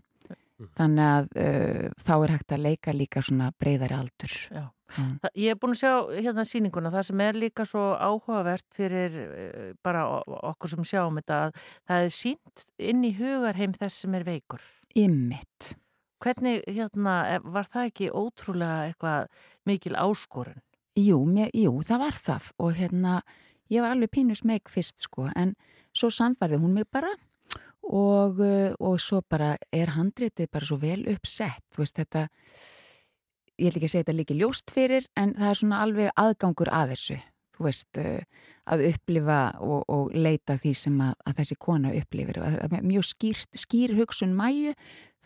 þannig að uh, þá er hægt að leika líka svona breyðari aldur Já. Mm. Það- Ég er búin að sjá hérna sýninguna, það sem er líka svo áhugavert fyrir eh, bara okkur sem sjáum þetta að það er sínt inn í hugarheim þess sem er veikur. Ymmit. Hvernig, hérna, eh, var það ekki ótrúlega eitthvað mikil áskorun? Jú, mér, jú, það var það og hérna, ég var alveg pínu smeg fyrst sko, en svo samfærði hún mig bara og, uh, og svo bara er handritið bara svo vel uppsett, þú veist þetta ég ætla ekki að segja þetta líki ljóst fyrir en það er svona alveg aðgangur að þessu þú veist, uh, að upplifa og, og leita því sem að, að þessi kona upplifir, mjög skýrt skýr hugsun mæju,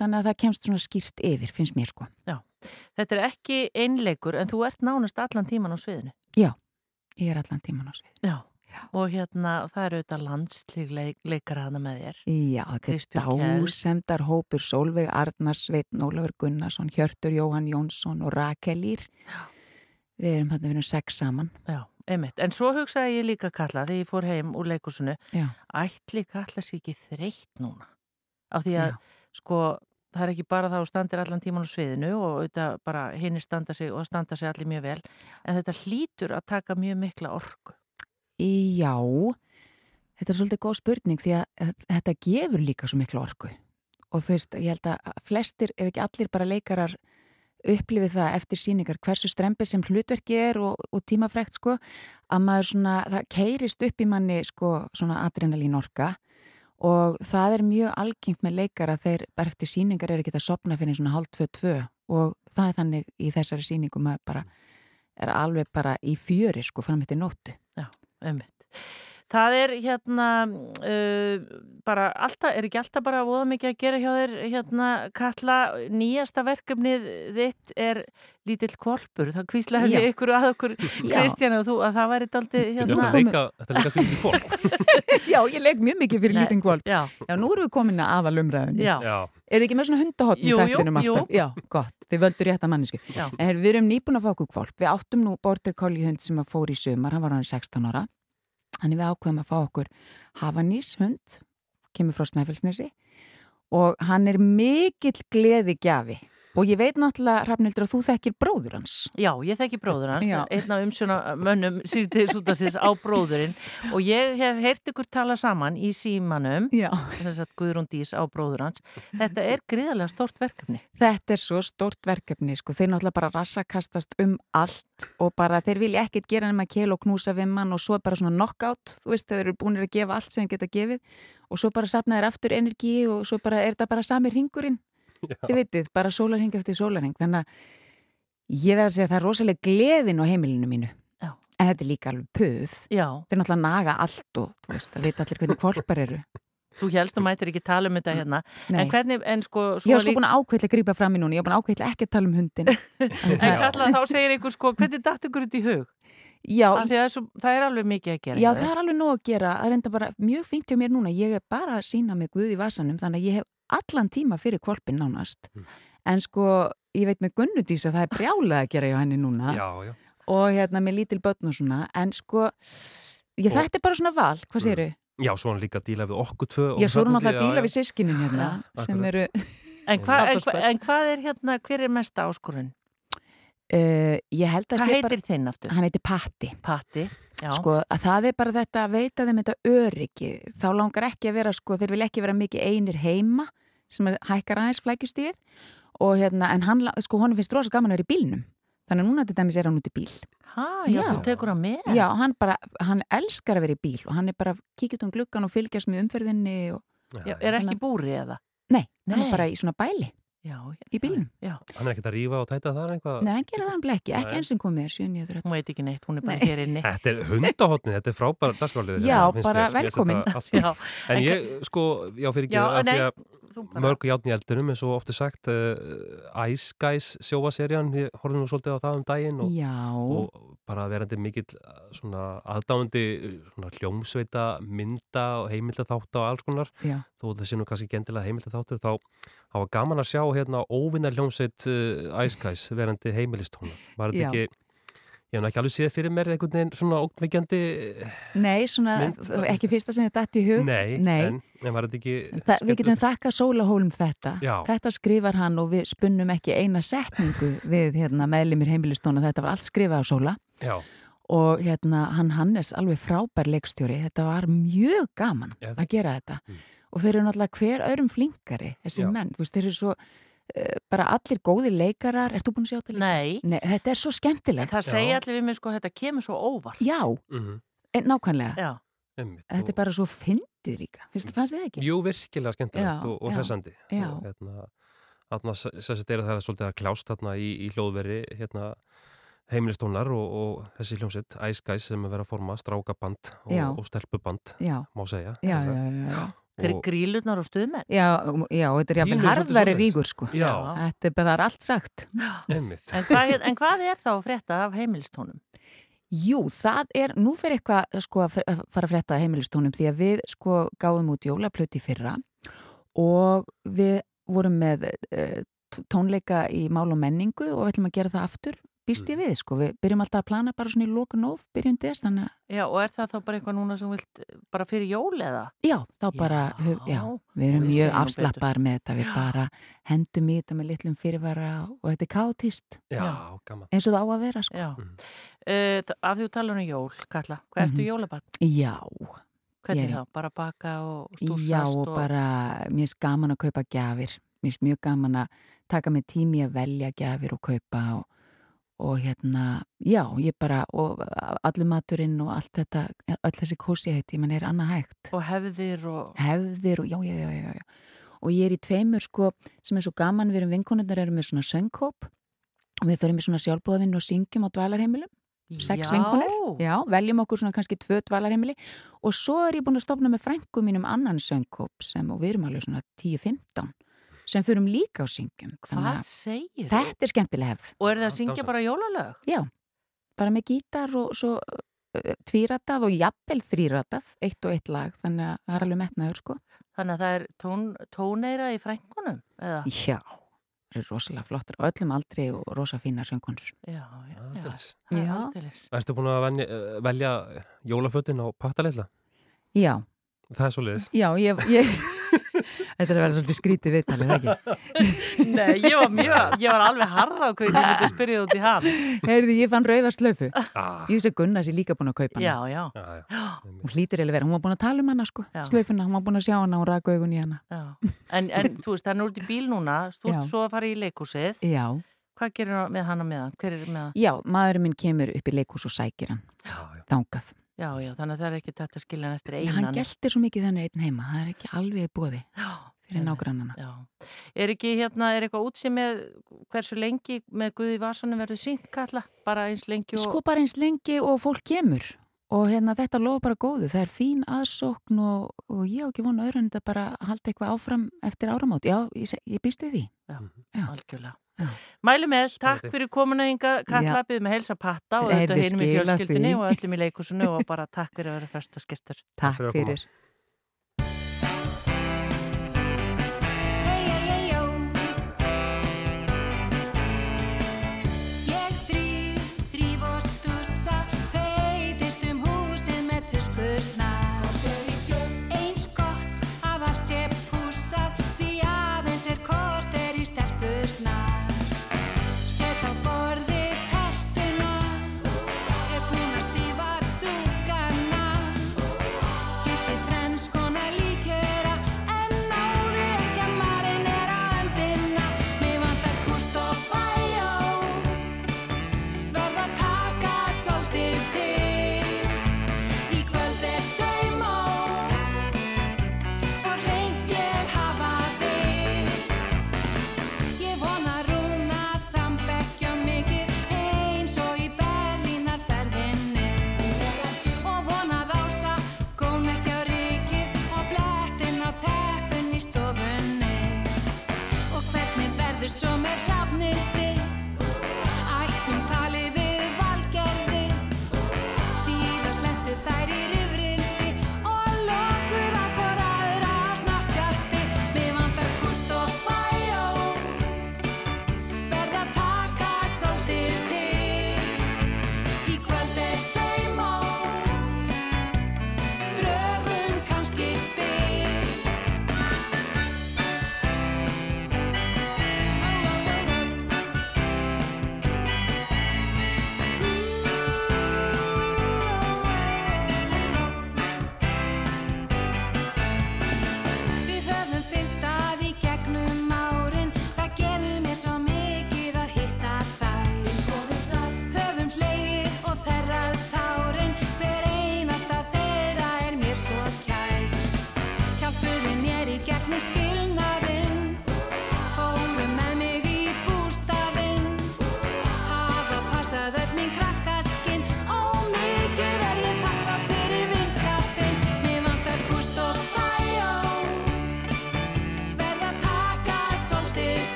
þannig að það kemst svona skýrt yfir, finnst mér sko. Já, þetta er ekki einleikur en þú ert nánast allan tíman á sviðinu. Já, ég er allan tíman á svið Já, og hérna það eru auðvitað landslík leik, leikara hana með þér. Já, þetta er dásemdar hópur Solveig Arnars, Sveitn Ólafur Gunnarsson, Hjörtur Jóhann Jónsson og Rakel Ír. Við erum þarna við erum sex saman. Já, einmitt. En svo hugsaði ég líka Kalla þegar ég fór heim úr leikursunu, Já. ætli Kalla sér ekki þreytt núna? Af því að, sko, það er ekki bara að standir allan tíman á sviðinu og auðvitað bara hinn standa sig og standa sig allir mjög vel, en þetta hlýtur að taka mjög mikla orku. Já, þetta er svolítið góð spurning því að þetta gefur líka svo miklu orku. Og þú veist, ég held að flestir, ef ekki allir bara leikarar upplifið það eftir síningar hversu strempið sem hlutverki er og, og tímafrekt sko, að maður svona, það keirist upp í manni sko svona adrenalín orka og það er mjög algengt með leikara þeir bara eftir síningar eru ekki að sopna fyrir svona tvö tvö og það er þannig í þessari síningu maður bara er alveg bara í fjöri sko fram eftir nóttu. Já, einmitt. Það er hérna uh, bara alltaf, er ekki alltaf bara voða mikið að gera hjá þér hérna Katla, nýjasta verkefnið þitt er lítill kvolpur, það kvíslaði Já. ykkur að okkur Já. Kristjana og þú að það væri Þetta hérna þetta er leika fyrir fólk. Já, ég leik mjög mikið fyrir lítinn kvolp. Já. Já, nú erum við komin að aðal umræðinu. Já. Já. Er þið ekki með svona hundahotn í Jú, jú, þættinum jú. alltaf? Já, gott, þið völdur rétt að mannesku. En við erum nýbúin að fá okkur kvolp. Við áttum nú border collie hund sem að fór í sumar, hann var hann 16 ára. Þannig við ákveðum að fá okkur hafanís hund, kemur frá Snæfellsnesi og hann er mikill gleði gjafi. Og ég veit náttúrulega, Hrafnildur, að þú þekkir bróður hans. Já, ég þekki bróður hans, einn af umsjóna mönnum síðdeis útarsins á bróðurinn og ég hef heyrt ykkur tala saman í símanum, þess að Guðrún Dís á bróður hans. Þetta er gríðarlega stort verkefni. Þetta er svo stort verkefni, sko. Þeir náttúrulega bara rassakastast um allt og bara þeir vilja ekkert gera nema kell og knúsa við mann og svo bara svona knockout, þú veist, þeir eru búinir að gefa allt sem þeir geta gefið og svo bara sapna þeir aftur energi og svo bara er þetta bara sami ringurinn, þið veitir, bara sólarhing eftir sólarhing. Þannig að ég veð að segja að það er rosalega gleðin á heimilinu mínu. Já. En þetta er líka alveg puð. Já. Þeir náttúrulega naga allt og, þú veist, það veit allir hvernig kvolpar eru. Þú helst og mætir ekki tala um þetta hérna. Nei. En hvernig, en sko... Ég var sko búin að ákveðla að grípa fram í núna, ég var búin að ákveðla ekki að tala um hundin. En kalla þá segir einhver sko, hvernig datt ykkur út í hug? Já, það er svo, það er alveg mikið að gera. Já, það er alveg nóg að gera. Það er enda bara mjög fínt hjá mér núna. Ég er bara að sína mig Guð í vasanum, þannig að ég hef allan tíma fyrir kvolpin nánast. En sko, ég veit með Gunnudís að það er brjálað að gera hjá henni núna. Já, já. Og hérna með lítil börn og svona. En sko, ég, þetta er bara svona val. Hvað séru? Já, svo hann líka að díla við okkur tvö. og Já, svo er hún alltaf að díla já, við sískinin hérna, sem eru... En, <laughs> hva, en, Alltaf hva, hvað er hérna, hver er mesta áskorun? Uh, ég held að Hvað heitir þinn aftur? Hann heitir Patti. Patti, já. Sko, að það er bara þetta að veita þeim þetta öryggi. Þá langar ekki að vera, sko, þeir vil ekki vera mikið einir heima sem hækkar aðeins flækjustíð og hérna, en hann, sko, honum finnst rosa gaman að vera í bílnum. Þannig að núna til dæmis er hann út í bíl. Ha, já, þú tekur hann með? Já, hann bara, hann elskar að vera í bíl og hann er bara kíkjast um gluggan og fylgjast með umferðinni og... Já, er ekki búri eða? Nei, hann Nei. er bara í svona bæli Já, í bílnum. Já. Hann er ekkert að rífa og tæta þar eitthvað. Nei, hann gera það hann blekki, ekki Nei. enn sem komið er 7, 9, 13. Hún veit ekki neitt, hún er bara Nei. hér inni. <laughs> Þetta er hundahotni, þetta er frábæra dagskálið. Já, bara velkomin. Já, En en ég, sko, já, fyrir ekki að bara- mörg játn í eldunum, eins og ofta sagt, uh, Ice Guys sjóaserjan, ég horfði nú svolítið á það um daginn og, og bara verandi mikill svona aðdáandi uh, svona hljómsveita, mynda og heimildaþátt og alls konar. Já. þó það sé nú kannski gendilega heimildaþáttur þá hafa gaman að sjá hérna óvinnar hljómsveit uh, Ice Guys verandi heimilistónar var þetta ekki Ég hef ekki alveg séð fyrir mér einhvern veginn svona ógnveikjandi Nei, svona, Mynd- ekki fyrsta sem þið dætt í hug? Nei, Nei. en, en var þetta ekki Þa, við getum þakka Sólahólm þetta. Já. þetta skrifar hann og við spunnum ekki eina setningu við hérna, meðlimir heimilistóna þetta var allt skrifað á Sóla. Já, og hérna, hann Hannes alveg frábær leikstjóri, þetta var mjög gaman Já, að gera þetta. Og þeir eru náttúrulega hver öðrum flinkari þessi menn, veist, þeir eru svo bara allir góði leikarar, ert þú búin að sjá þetta líka? Nei. Nei, þetta er svo skemmtilegt Það segja allir við mig sko, þetta kemur svo óvart. Já, Mhm. en nákvæmlega Já. Einmitt, Þetta er bara svo fyndið líka, finnst þið fannst þið ekki? Jú, virkilega skemmtilegt Já, og, og hressandi hérna, þarna sérst er það svolítið að klást þarna í, í hljóðveri hérna, heimilistónar og, og þessi hljómsett Ice Guys sem er verið að forma strákaband og, og stelpuband Já. má segja Já, já, já, já. Grí- Og- Grílurnar og stuðmenn. Já, já, þetta er svolítið harðveri ríkur sko Já. Þetta er bara allt sagt. En hvað, en hvað er þá frétta af heimilistónum? Jú, það er, nú fer eitthvað sko að fara að frétta heimilistónum því að við sko gáum út jólaplöti fyrra og við vorum með uh, tónleika í mál og menningu og við ætlum að gera það aftur býst ég við sko, við byrjum alltaf að plana bara svona í lókun of, byrjum des þannig að Já, og er það þá bara eitthvað núna sem vilt eh, bara fyrir jól eða? Já, þá bara, já, já við erum við mjög afslappaðar með þetta, við bara hendum í þetta með litlum fyrirvara og þetta er káttist. Já, gaman. Eins og það á að vera, sko. Já. Uh, af því þú talar um jól, Kalla, hvað ertu Mhm. jólabarn? Já. Hvernig Ég- þá? Bara baka og stúsast Já, og bara, mér finnst gaman að kaupa gjafir. Mér finnst mjög gaman að taka með tími að velja gjafir og kaupa og, og hérna, já, ég bara, og allur maturinn og allt þetta, öll þessi kósi heiti, mann er annað hægt. Og hefðir og... Hefðir og, já, já, já, já. Og ég er í tveimur, sko, sem er svo gaman, við erum vinkonundar, erum með svona söngkóp. Og við förum í svona sjálfbúðavinn og syngjum á dvalarheimilum. Sex vinkonur, já, veljum okkur svona kannski tvö dvalarheimili. Og svo er ég búin að stopna með frængu mínum annan söngkóp sem, og við erum alveg svona 10-15 sem förum líka á syngjum Hvað að segir Þetta er skemmtileg hefð Og er það að syngja bara jólalög? Já, bara með gítar og svo uh, tvíratað og jafnvel þríratað eitt og eitt lag, þannig að það er alveg metnaður sko. Þannig að það er tón, tóneira í frængunum? Eða? Já, það er rosalega flottur á öllum aldri og rosa fína söngunur Já, já, já. Er Já. Ertu búin að venja, velja jólafötin á pattaleilla? Já, Það er svo leiðis. já, ég, ég Þetta er að vera svolítið skrítið viðtalið, ekki? <laughs> Nei, ég var mjög, ég var alveg harða á hvernig ég myndi spyrja út í hann. Heyrði, ég fann rauða slöfu. Ah. Ég vissi að Gunnar sé líka búin að kaupa hana. Já, já. Já, já. Hún hlýtur eiginlega vera, hún var búin að tala um hana sko, Já. slöfuna, hún var búin að sjá hana og raka augun í hana. Já. En, en þú veist, hann er út í bíl núna, þú Já. svo að fara í leikúsið. Já. Hvað gerir hann með hana með er? Já, maðurinn minn kemur upp í leikús og sækir hann. Já, já. Þangað. Já, já, þannig að það er ekki þetta að skilja hann eftir Já, einan. hann geltir svo mikið þannig einn heima, það er ekki alveg í bóði fyrir nágrannana. Já. Er ekki hérna, er eitthvað útsið með hversu lengi með Guði Vasanum verður sínt kalla? Bara eins lengi og... Sko bara eins lengi og fólk kemur og hérna þetta lofa bara góðu, það er fín aðsókn og, og ég á ekki vona öðru en þetta bara að halda eitthvað áfram eftir áramót. Já, ég, ég býst við því. Já, Já. algjörlega. Mæli með, takk fyrir komuna ynga Já. Kalla, byggðum með heilsa patta og þetta hinum í fjölskyldinni og öllum í leikusinu og bara takk fyrir að vera festaskestur. Takk fyrir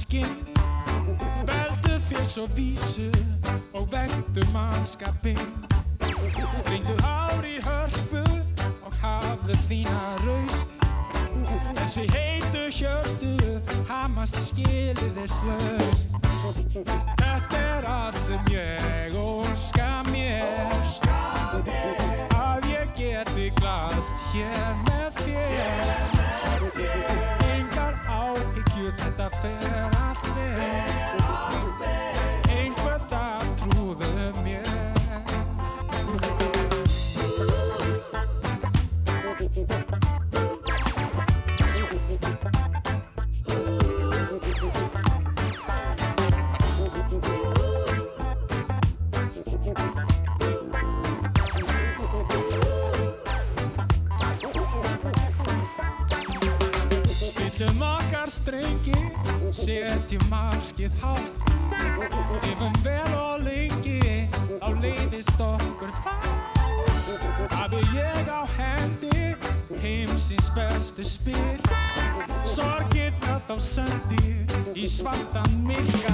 Áskinn veldur þér svo vísu og vektur mannskapinn. Markið hátt. Lifum vel og lengi, þá leiðist okkur það. Hafi ég á hendi, heimsins bestu spil. Sorgirna þá sendi í svartan myrkan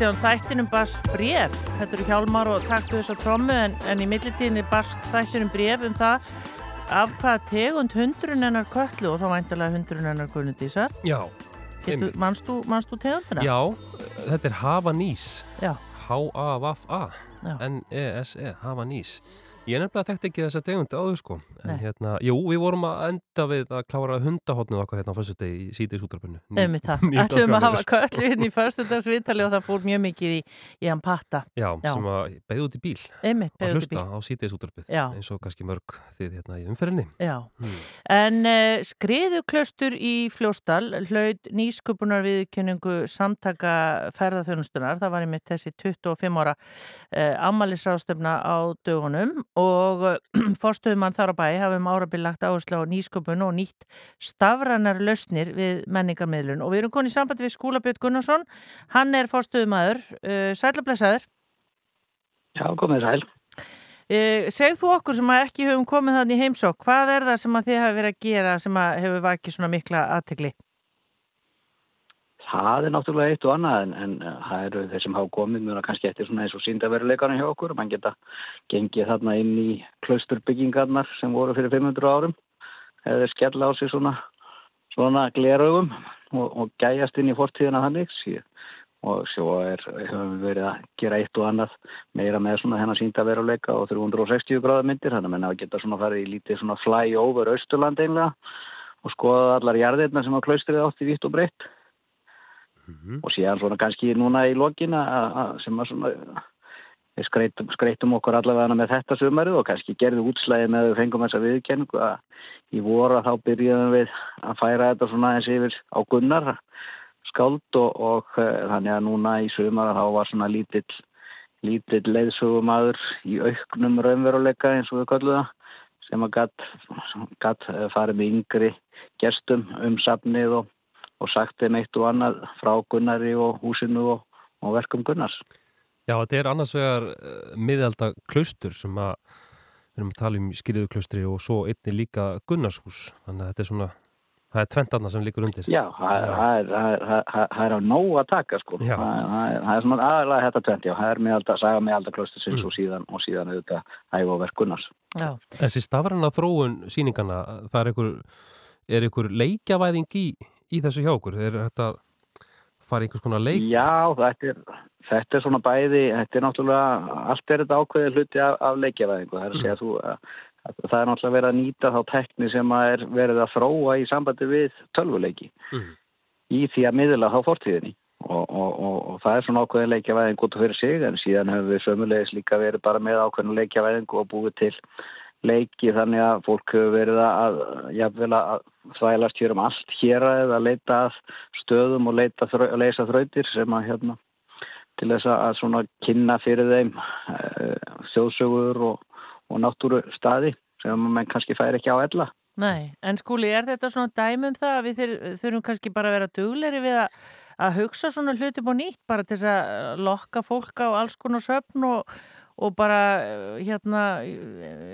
Kristján, þættinum barst bref, þetta eru hjálmar og taktu þess að trommu en, en í millitíðinni barst þættinum bref um það af hvaða tegund hundrun hennar köllu og þá væntalega hundrun hennar Gunnudísar. Já, einmitt. manstu, manstu tegundina? Já, þetta er Havanís Já. H-A-V-A Já. N-E-S-E, Havanís Ég nefnilega þekkti ekki þessa tegund áður sko En hérna, jú, við vorum að enda við að klára hundahotnið okkar hérna á fyrstu degi í síðdeis það. Ætlum að hafa köllu hérna í förstudagsviðtali og það fór mjög mikið í, í hann patta. Já, sem að beigði út í bíl Einmitt, að hlusta bíl. á síðdeis Já. eins og kannski mörg þið hérna í umferðinni Já, Hmm. en uh, skriðuklaustur í Fljóstal hlaut nýsköpunar viðkynningu samtaka ferðarþjónustunar, það var einmitt þessi 25 ára ammælisrástefna á dögunum og uh, <clears throat> forstöðumann þar á bæ hafum árabil lagt áherslu á nýsköpun og nýtt stafranar lausnir við menningarmiðlun og við erum konið í sambandi við Skúlabjörn Gunnarsson, hann er forstöðumadur, uh, sælablesaður. Já, komið sæl. Uh, segð þú okkur sem að ekki höfum komið þannig heimsók, hvað er það sem að þið hafi verið að gera sem að hefur vakið svona mikla aðtegli? Það er náttúrulega eitt og annað en, en uh, það eru þeir sem hafa komið mjög kannski eftir svona eins og síndaveruleikarna hjá okkur. Man geta gengið þarna inn í klausturbyggingarnar sem voru fyrir 500 árum eða skella á sig svona, svona gleraugum og, og gæjast inn í fortíðina þannig og svo er, höfum við verið að gera eitt og annað meira með svona hennar síndaveruleika og 360 gráða myndir þannig að menna að geta svona farið í lítið svona fly over Östurland einlega og skoða allar jarðirna sem að klaustrið átti vitt og breytt og síðan svona kannski núna í lokin að, að- sem að svona skreitum, skreitum okkur allavega með þetta sumarið og kannski gerðum útslæði með að við fengum þessa viðkenningu að í voru þá byrjuðum við að færa þetta svona eins yfir á gunnar skáld og, og uh, þannig að núna í sumar þá var svona lítill lítill leiðsögumadur í auknum raunveruleika eins og við kallum það sem að gatt, gatt eh, farið með yngri gestum um safnið og, og sagt þeim eitt og annað frá Gunnari og húsinu og, og verkum Gunnars. Já, þetta er annars vegar uh, miðalda klaustur sem að við erum að tala um skýriðu og svo einni líka Gunnarshús þannig að þetta er svona Það er tvent annað sem líkur undir. Já, það er, það er, það er á nóg að taka sko. Það er, það er svona aðalega þetta tvent, já. Það er alltaf, saga með alltaf klostusins Mm. og síðan, og síðan auðvitað æfa og verk Gunnars. Já. Þessi stafræna þróun sýningana, það er einhver, er einhver leikjavæðing í, í þessu hjá okkur? Er þetta fara í einhvers konar leik? Já, þetta er, þetta er svona bæði, þetta er náttúrulega, allt er þetta ákveðið hluti af, af leikjavæðingu. Það er þú, að, að það er náttúrulega verið að nýta þá tekni sem er verið að þróa í sambandi við tölvuleiki Mhm. í því að miðla þá fortíðinni. Og, og, og, og það er svona ákveðin leikjavæðing út af fyrir sig en síðan hefur við sömulegis líka verið bara með ákveðin leikjavæðingu og búið til leiki þannig að fólk hefur verið að að þvælast hér um allt hér að leita að stöðum og leita, leysa þrautir sem að hérna til þess að svona kynna fyrir þeim e, þjóðsögur og, og náttúru staði sem mann kannski fær ekki á ella. Nei, en skúli, er þetta svona dæmum það að við þurfum kannski bara að vera dugleri við að, að hugsa svona hluti búið nýtt bara til þess að lokka fólk á alls konar söfn og, og bara eh, hérna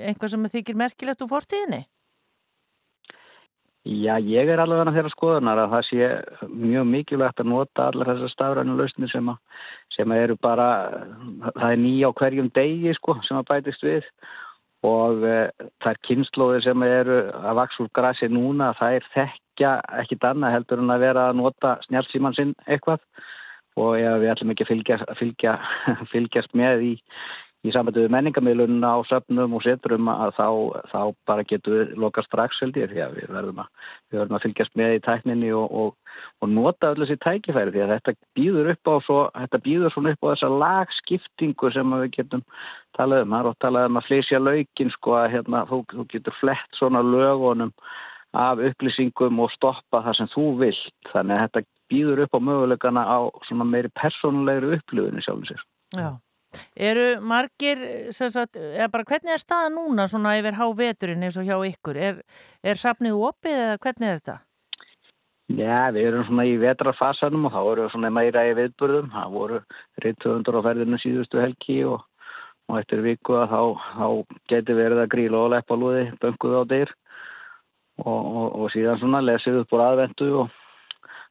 einhvað sem þykir merkilegt úr fortíðinni? Já, ég er alveg þeirra skoðunar að það sé mjög mikilvægt að nota allar þessar stafrænu lausnir sem, að, sem að eru bara, það er nýja á hverjum degi sko sem að bætist við og e, er kynnslóðir sem eru að vaks úr grasi núna, það er þekkja ekkit annað heldur en að vera að nota snjálfsíman sinn eitthvað og ef við ætlum ekki að fylgja, fylgja, <laughs> fylgjast með í, í við menningamilunna á söfnum og setrum að þá, þá bara getum við loka strax held ég því að við verðum að, við verðum að fylgjast með í tækninni og, og, og nota öll þessi tækifæri því að þetta býður upp á svo, þetta býður svona upp á þessa lagskiptingu sem við getum talað um, það er oft talað um að flysja laukin sko að hérna þú, þú getur flett svona lögunum af upplýsingum og stoppa það sem þú vilt þannig að þetta býður upp á möguleikana á svona meiri persónulegri upplifinu sjálfum sér. Já. Eru margir, sagt, eða bara hvernig er staða núna svona yfir háveturinn eins og hjá ykkur? Er, er safnið opið eða hvernig er þetta? Já, við erum svona í vetrarfasanum og þá við svona meira í viðburðum. Það voru reytöfundur á ferðinu síðustu helgi og, og eftir viku að þá, þá geti verið að gríla og leppa lúði, bönguð á dyr og, og, og síðan svona lesið upp úr aðvendu og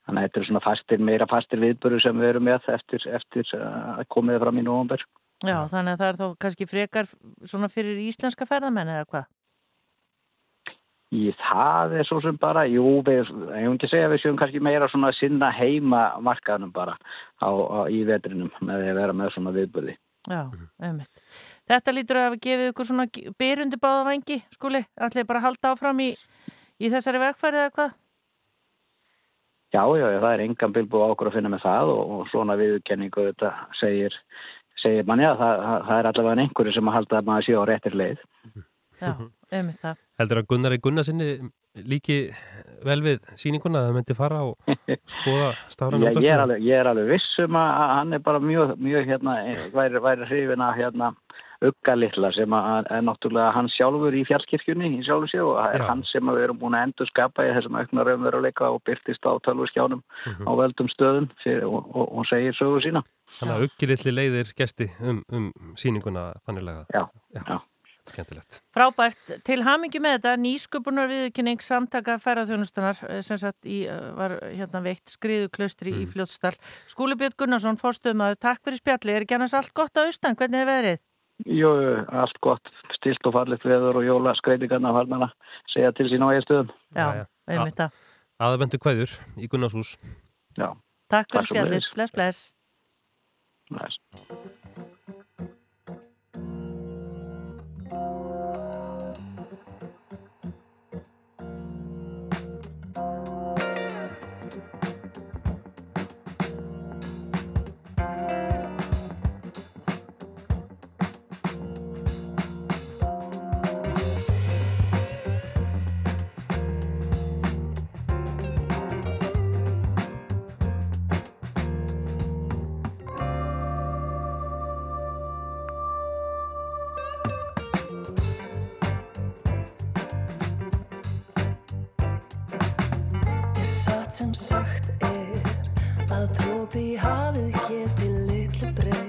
þannig að þetta er svona fastir, meira fastir viðburður sem við erum með eftir, eftir að komið fram í nóvambur. Já, þannig að það er þá kannski frekar svona fyrir íslenska ferðamenn eða hvað? Í það er svo sem bara, jú, við, ég hef ekki segja að við séum kannski meira svona sinna heima markaðnum bara á, á, í vetrinum með að vera með svona viðburði. Já, einmitt. Þetta lítur að hafa gefið ykkur svona byrjundi báða vangi, skuli, allir bara halda áfram í, í þessari vegfæri eða hvað? Já, já, já, það er engan bilbú á okkur að finna með það og, og svona viðkenningu þetta segir, segir manni að það, það, er allavega einhverju sem að halda að maður sé á réttir leið. Já, einmitt það. Heldur að Gunnar í Gunnarsinni líki vel við sýninguna að það myndi fara og <laughs> skoða Já, ég er alveg, ég er alveg vissum að að hann er bara mjög, mjög hérna, væri, væri hrifin að hérna ugga litla sem að er náttúrulega hann sjálfur í fjallkirkjunni í sjálfu sér og það er Já. hann sem að við erum búin að endur skapa í þessum aukna raunveruleika og byrtist á tölvurskjánum Mhm. á veldum stöðum fyrir, og, og, og segir sögu sína. Þannig að uggilitli leiðir gesti um, um sýninguna þannilega. Já, já. Skemmtilegt. Frábært, til hamingi með þetta nýsköpunar viðkynning samtaka ferðarþjónustunar eh, sem sagt í, eh, var hérna veikt skriðu klaustri Mm. í Fljótsdal. Skúli Björn Gunnarsson, fórstöðumaður, takk fyrir spjalli. Er ekki annars allt gott á austan? Hvernig er veðrið? Jú, allt gott, stilt og fallit veður og jóla skreitingarna farnar að segja til sín á eiginstöðum. Já, einmitt það. Aðvendu kvæður í Gunnarshús. Já. Takk fyrir sömuleiðis. Bless, bless. Bless. Drópi í hafið geti litlu breytt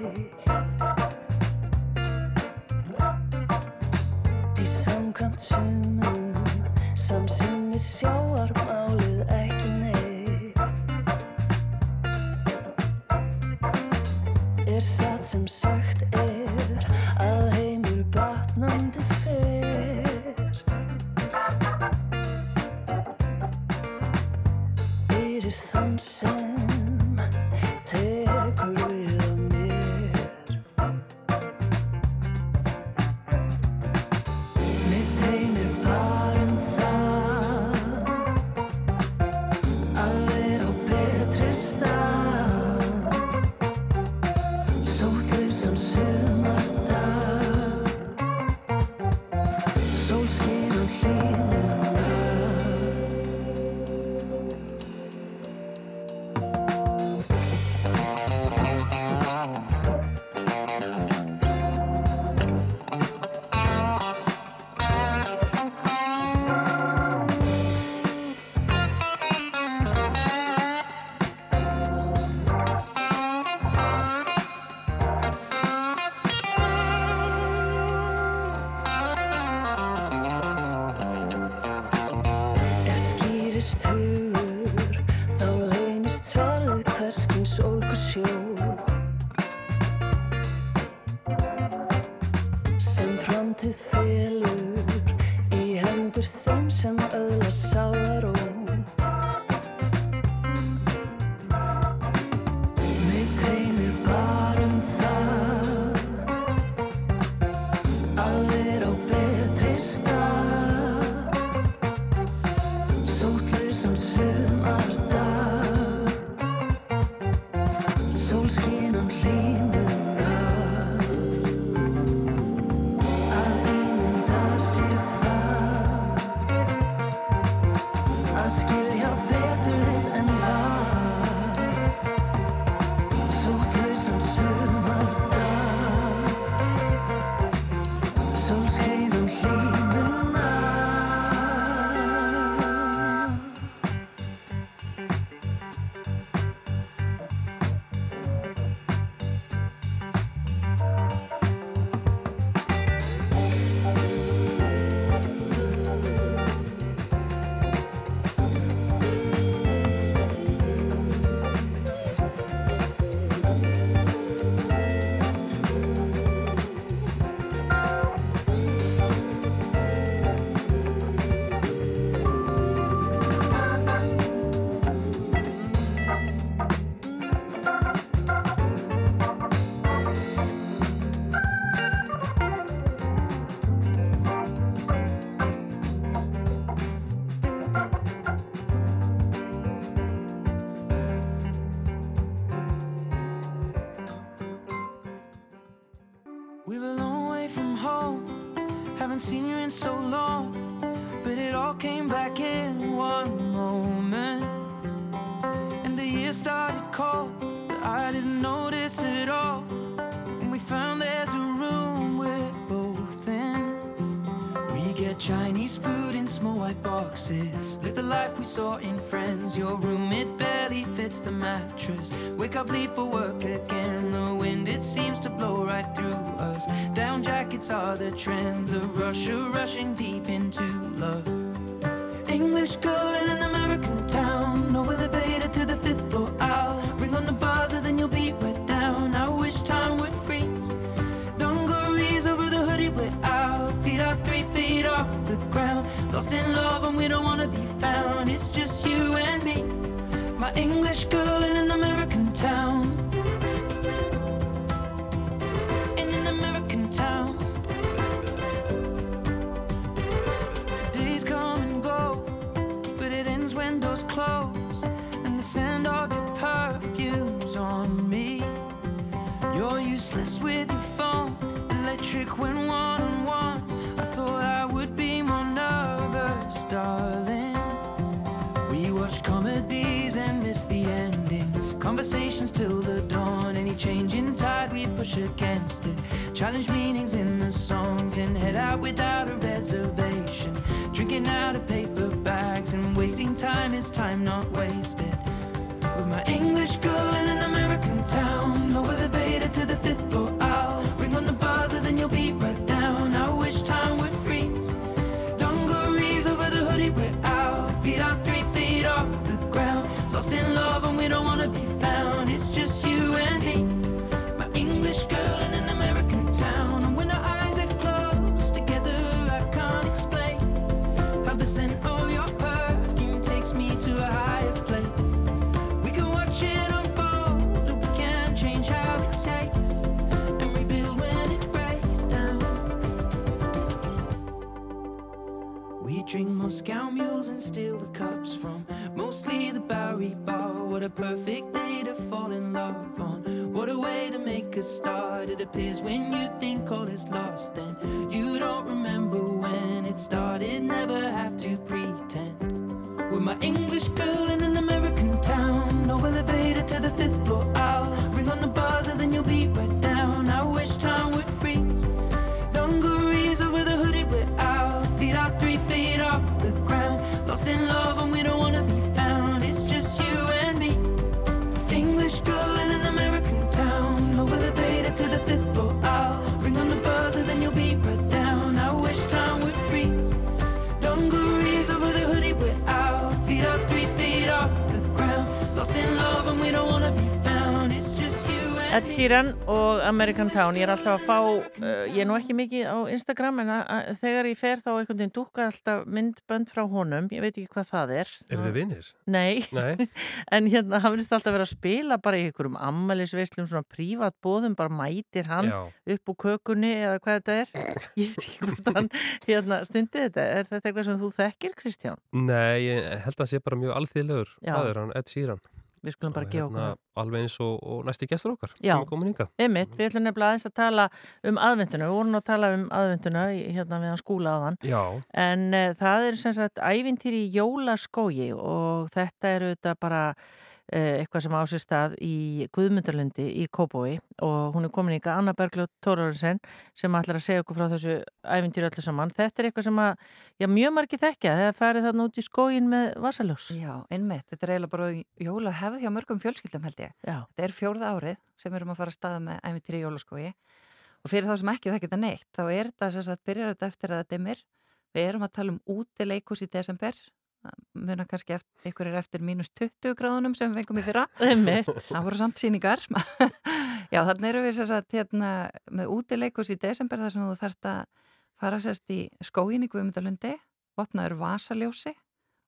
Haven't seen you in so long. But it all came back in one moment. And the year started cold. But I didn't notice it all. And we found there's a room we're both in. We get Chinese food in small white boxes. Live the life we saw in Friends. Your room, it barely fits the mattress. Wake up, leave for work again. The wind, it seems to blow right through Down jackets are the trend. The rush of rushing deep into love. English girl in an American town. No elevator to the fifth floor. I'll ring on the buzzer, then you'll be right down. I wish time would freeze. Dungarees over the hoodie we're out. Feet are three feet off the ground. Lost in love and we don't wanna be found. It's just you and me. My English girl in an American With your phone, electric when one on one. I thought I would be more nervous, darling. We watch comedies and miss the endings. Conversations till the dawn. Any change in tide, we push against it. Challenge meanings in the songs and head out without a reservation. Drinking out of paper bags and wasting time is time not wasted. With my English girl in an American town, lower the to fifth floor. Moscow mules and steal the cups from mostly the Bowery Bar. What a perfect day to fall in love on. What a way to make a start. It appears when you think all is lost, then you don't remember when it started. Never have to pretend. With my English girl in an American town, no elevator to the fifth floor. I'll ring on the buzzer, then you'll be right down. Ed Sheeran og American Town, ég er alltaf að fá, uh, ég er nú ekki mikið á Instagram en að, að, þegar ég fer þá einhvern veginn dúkka alltaf myndbönd frá honum, ég veit ekki hvað það er. Er þið vinnir? Nei, Nei. <laughs> en hérna hann finnst alltaf vera að spila bara í einhverjum ammælisveislum, svona prívat bóðum, bara mætir hann Já. upp úr kökunni eða hvað þetta er. <laughs> Ég veit ekki hvort hann hérna, stundi þetta. Er þetta eitthvað sem þú þekkir, Kristján? Nei, ég held að það sé bara mjög alþýðlegur er hann Ed Sheeran Við skulum bara gefa okkur það. Alveg eins og, og næsti gestur okkar. Já. Einmitt, við ætlum nefnilega aðeins að tala um aðvenduna, við vorum að tala um aðvenduna hérna við hann skúla aðan Já, en uh, það er sem sagt ævintýri jólaskógi og þetta er auðvitað bara eitthvað sem á sér stað í Guðmundarlundi í Kópói og hún er komin ykkar Anna Bergljóð Tórarinsen sem ætlar að segja okkur frá þessu ævintýri öllu saman. Þetta er eitthvað sem að, já, mjög margi þekkja þegar farið þarna út í skógin með vasaljós. Já, einmitt. Þetta er eiginlega bara jóla hefð hjá mörgum fjölskyldum held ég. Já. Þetta er fjórða árið sem við erum að fara að staða með æmintýri í jólaskói og fyrir þá sem ekki það geta neitt, þá er þetta sem sagt byrjar þetta eftir að þetta dimmir. Við erum að tala um útileikus í desember muna kannski eftir, ykkur er eftir mínus 20 gráðunum sem við fengum í fyrra. <laughs> Það voru samt síningar <laughs> já þannig erum við að hérna, með útileikus í desember þar sem þú þarft að fara sérst í skóin í Guðmundalundi opnaður vasaljósi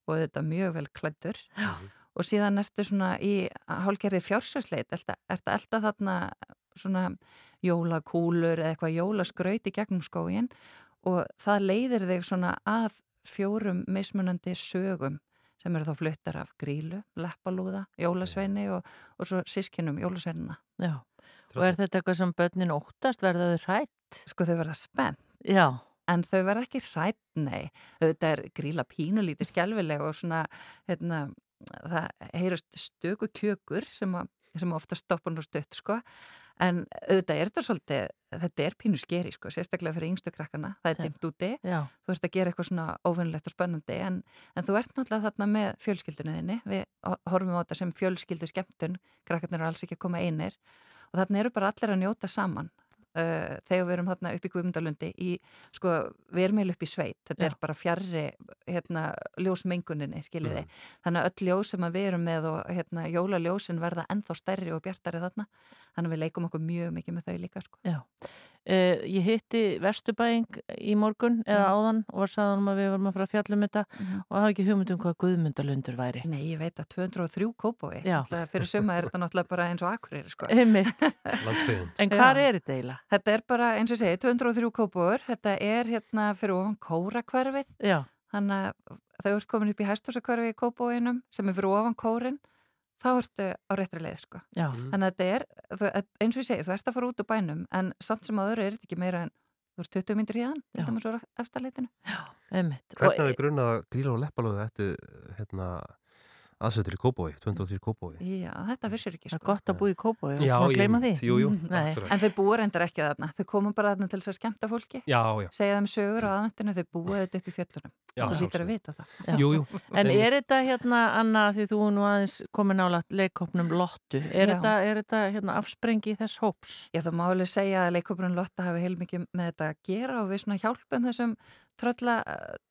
og þetta mjög vel klættur og síðan ertu svona í hálgerði fjársjósleit. Ertu elda þarna svona jólakúlur eða eitthvað jólaskraut í gegnum skóin og það leiðir þig svona að fjórum mismunandi sögum sem eru þá fluttar af grílu, leppalúða, jólasveini og, og svo sískinum jólasveinina. Já, og er þetta eitthvað sem börnin óttast, verða þau hrætt? Sko þau verða spennt. Já. En þau verða ekki hrætt, nei. Þetta er gríla pínulítið skjálfileg og svona, hérna, það heyrast stöku kjökur sem, að, sem ofta stoppa nú stutt, sko. En auðvitað er þetta svolítið, þetta er pínu skeri, sko, sérstaklega fyrir yngstu krakkana. Það er dimt úti. Já. Þú ert að gera eitthvað svona óvinnlegt og spennandi, en, en þú ert náttúrulega þarna með fjölskyldunni þinni. Við horfum á þetta sem fjölskyldu skemmtun, krakkarnir eru alls ekki að koma einir og þarna eru bara allir að njóta saman uh, þegar við erum hérna upp í Guðmundalundi í, sko, við erum eiginlega upp í sveit þetta Já. er bara fjarrri hérna, ljósmenguninni, skiljið Mm. þannig að öll ljós sem við erum með og hérna, jólaljósin verða ennþá stærri og bjartari þarna þannig að við leikum okkur mjög mikið með þau líka sko. Já. Uh, ég hitti Vesturbæing í morgun eða Já. áðan og var sagðan um að við varum að fara að fjalla um þetta Mhm. og hafa ekki hugmynd um hvað Guðmundalundur væri. Nei, ég veit að 203 kópói fyrir suma er þetta náttúrulega bara eins og akkurir sko. <laughs> En hvar er þetta eiginlega? Þetta er bara, eins og ég segi, 203 kópóur þetta er hérna fyrir ofan kórakverfið Já. þannig að þau ert komin upp í hæstúsakverfi í kópóinum sem er fyrir ofan kórin þá ertu á réttri leið sko. Já. Þannig að þetta er, þú, eins og ég segi, þú ert að fara út á bænum en samt sem áður er þetta ekki meira en þú ert 20 myndir híðan, til dæmis úr eftirleitinu. Einmitt. Hvernig hafði grunnað að gríla og leppalóðu þetta hérna, aðsetur í Kópói, 23 Kópói. Já, þetta vissir ekki sko. Það er gott að búa í Kópói, Já, og gleyma því. einmitt, jú, jú. <laughs> En þau búa reyndar ekki þarna. Þau komum bara þarna til þess að skemmta fólki. Já, já. Segja þeim sögur á aðvendinu, þau búa þetta upp í fjöllunum. Lítur sjálfsögðu. að vita það. Já. Jú, jú. En er þetta hérna, Anna, því þú nú aðeins komin nálat leikopnum Lottu, er þetta, er þetta hérna, afsprengi þess hóps? Já, það má alveg segja að leikópurinn Lotta hafi heilmikið með þetta að gera og við svona hjálpum þessum trölla,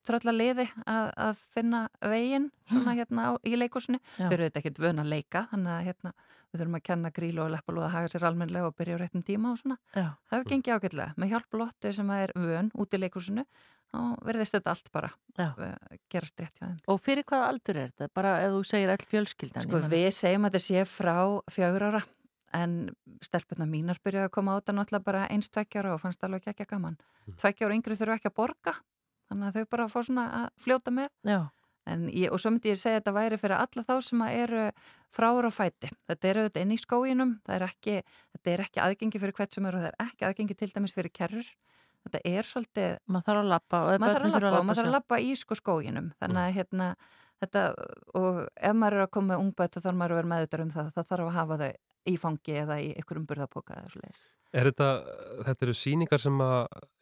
trölla liði að, að finna veginn svona hérna á, í leikúsinu. Já. Þau eru þetta ekkert vön að leika, þannig að hérna við þurfum að kenna grílu og leppalúða haga sér almennlega og byrja á réttum tíma og svona. Já. Það hefur gengið ágætlega. Með hjálp Lottu sem er vön út í leikúsinu, þá verðist þetta allt bara Já. uh, gerast rétt hjá þeim. Og fyrir hvaða aldur er þetta? Bara ef þú segir all fjölskyldan. Sko við segjum að þetta sé frá fjögur ára en stelpurna mínar byrjaði að koma á þetta náttúrulega bara eins tveggjára og fannst alveg ekki gaman. Mm. Tveggjára yngri þurfa ekki að borga þannig að þau bara fá svona að fljóta með. Ég, og svo myndi ég segja að þetta væri fyrir alla þá sem eru fráur á fæti. Þetta eru þetta inn í skóginum, það er ekki, þetta er ekki aðgengi fyrir hvert sem er og það er ekki aðgengi til dæmis fyrir kerrur. Þetta er svolítið... Maður þarf að lappa og maður þarf að lappa í sko skóginum. Þannig að hérna, þetta, og ef maður er að koma með ungbætt þá þarf maður að vera meðutar um það. Það þarf að hafa þau í fangi eða í einhverjum burðapoka eða svo leiðis. Er þetta, þetta eru síningar sem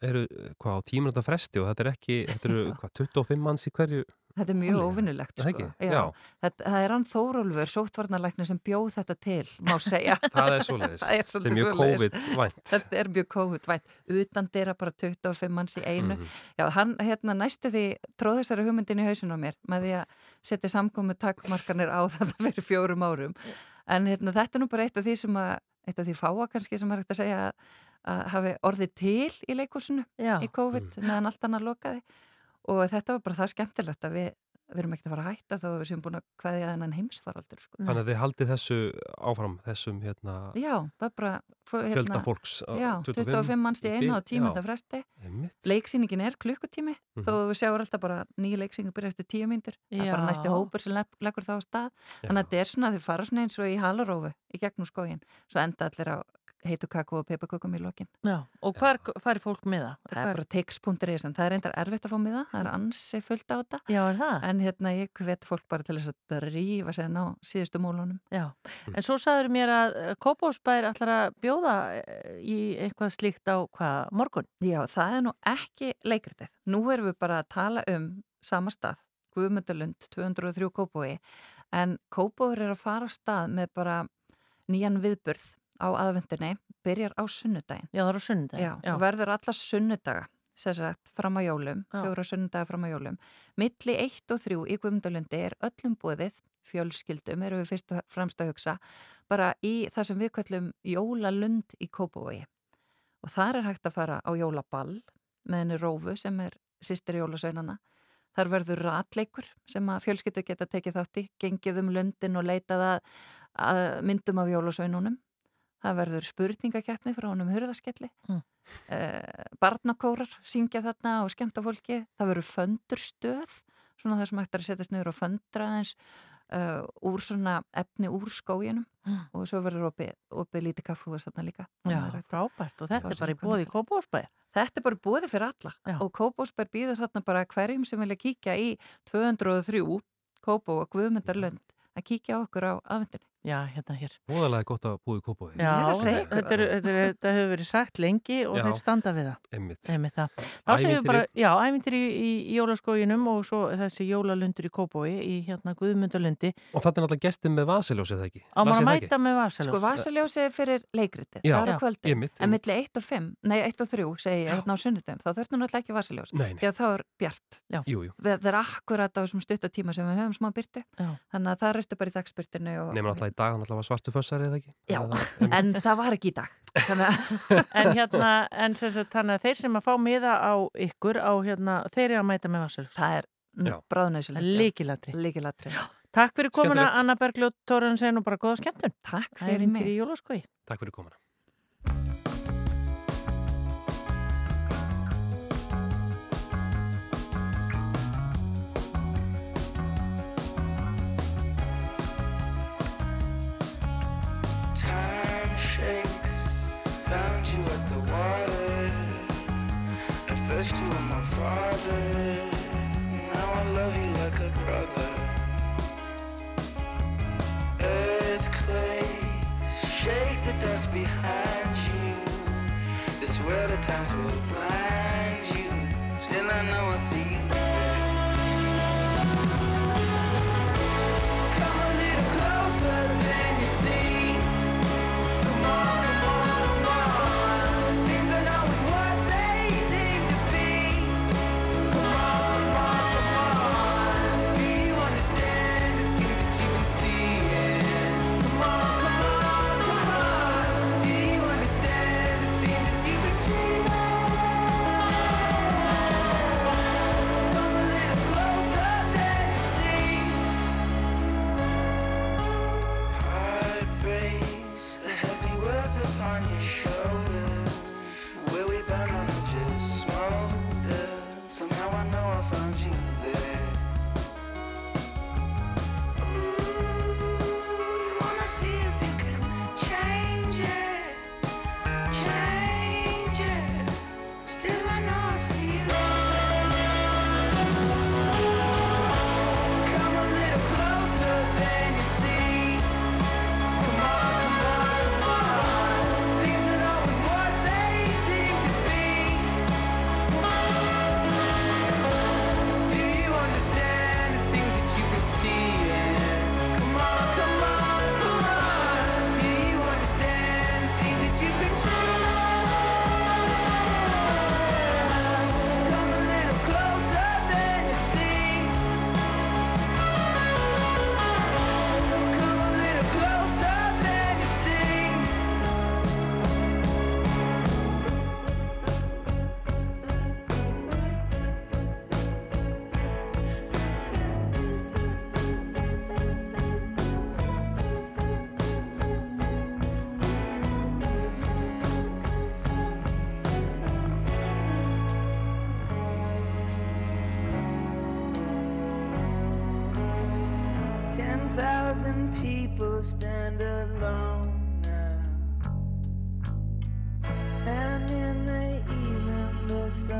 eru hvað á tímunata fresti og þetta er ekki, þetta eru <laughs> hvað, 25 manns í hverju? Þetta er mjög óvinnulegt sko. Já. Já. Þetta, það er hann Þórólfur, sóttvarnarlæknir sem bjóð þetta til, má segja. <laughs> Það er er Þetta er svolítið mjög. COVID-vænt. Þetta er mjög COVID-vænt. Utan dyra bara 25 manns í einu. Mhm. Já, hann hérna næstu því tróð þessari hugmyndin í hausin á mér með því að setja samkomu takkmarkanir á <laughs> þetta fyrir fjórum árum. En hérna, þetta er nú bara eitt af því sem að, eitt af því fáa kannski sem er hægt að segja að, að hafi orðið til í leikúsinu Já. í COVID meðan allt annað lokaði og þetta var bara það skemmtilegt að við, við erum ekkert að fara að hætta þó að við séum búin að hvaðja þennan heimsfaraldur sko. Þannig að þið haldið þessu áfram, þessum hérna, Já, það er bara hérna, fjölda fólks. Já, 25 manns í einu á tímönda Já. fresti. Leiksýningin er klukkutími Mhm. þó að við sjáum alltaf bara nýja leiksýning byrja eftir tíu myndir það er bara Já. næsti hópur sem legg- leggur það á stað þannig að þetta er svona að þið fara svona eins og í halarófu í gegnum skógin svo enda allir á heitu kakó og peipakökum í lokin Já, og hvar fær fólk miða? Það er bara tix.is en það er reyndar erfitt að fá miða það er ansi fullt á þetta Já, er það? en hérna ég hvet fólk bara til þess að rífa sig ná síðustu mólunum Já, en svo sagður mér að Kópásbær ætlar að bjóða eh, í eitthvað slíkt á hvað, morgun? Já, það er nú ekki leikritið. Nú erum við bara að tala um sama stað, Guðmundalund 203 Kópói, en Kópóður er að fara á stað með bara nýjan viðburð á aðvendinni, byrjar á sunnudaginn. Já, það er á sunnudaginn. Já, og verður alla sunnudaga, sem sagt, fram á jólum, Já. fjóra sunnudaga fram á jólum. Milli 1 og 3 í Guðmundalundi er öllum búðið, fjölskyldum, erum við fyrst og fremst að hugsa, bara í það sem við kallum jólalund í Kópói. Og þar er hægt að fara á jólaball með henni Rófu sem er sýstir jólasveinana. Þar verður ratleikur sem að fjölskyldu geta tekið þátt í, gengið um lundin og leitað að, að myndum af jólasveinunum. Það verður spurningakeppni frá honum hurðaskelli. Mm. Eh, barnakórar syngja þarna og skemmta fólki. Það verður föndurstöð, svona það sem hægt er að setjast niður og föndra eins uh, úr svona efni úr skóginum Mm. og svo verður opið, opið lítið kaffu og þarna líka. Já, frábært og þetta er bara í bóði í Kópásbær. Þetta er bara búið fyrir alla Já. og Kópásberg býður þarna bara hverjum sem vilja kíkja í 203 Kópó og Guðmundarlönd að kíkja okkur á aðvendinni. Já, hérna hér. Móðalega gott að búa í Kópói. Já, þetta, er, þetta, er, þetta hefur verið sagt lengi og þeir standa við það. Einmitt. Einmitt það. Þá segjum við bara, já, ævintir í, í, í jólaskóginum og svo þessi jólalundur í Kópói í hérna Guðmundalundi. Og þetta er náttúrulega gestin með vasiljósið það ekki? Á maður Las að ég það ekki? mæta með vasaljós. Sko vasaljósi er fyrir leikritið, Já. það er á Já, kvöldin einmitt, en einmitt. milli 1 og 5, nei 1 og 3 segi ég hérna á sunnudum, þá þurftum náttúrulega ekki vasaljós Er er dag, hann alltaf var svartu fössari eða ekki? Já, Eða- <laughs> en það var ekki í dag <laughs> En hérna, en sem sagt, þannig að þeir sem að fá miða á ykkur á hérna, þeir eru að mæta með vasaljós. það er Já. bráðnæsilegt Líkilatri. Líkilatri Takk fyrir komuna. Anna Bergljóð Tóransen og bara góða skemmtun. Takk fyrir mig. Takk fyrir komuna. was to my father. Now I love you like a brother. Earthquakes shake the dust behind you. This world at times will blind you. Still I know I see.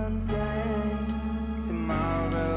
sunset tomorrow.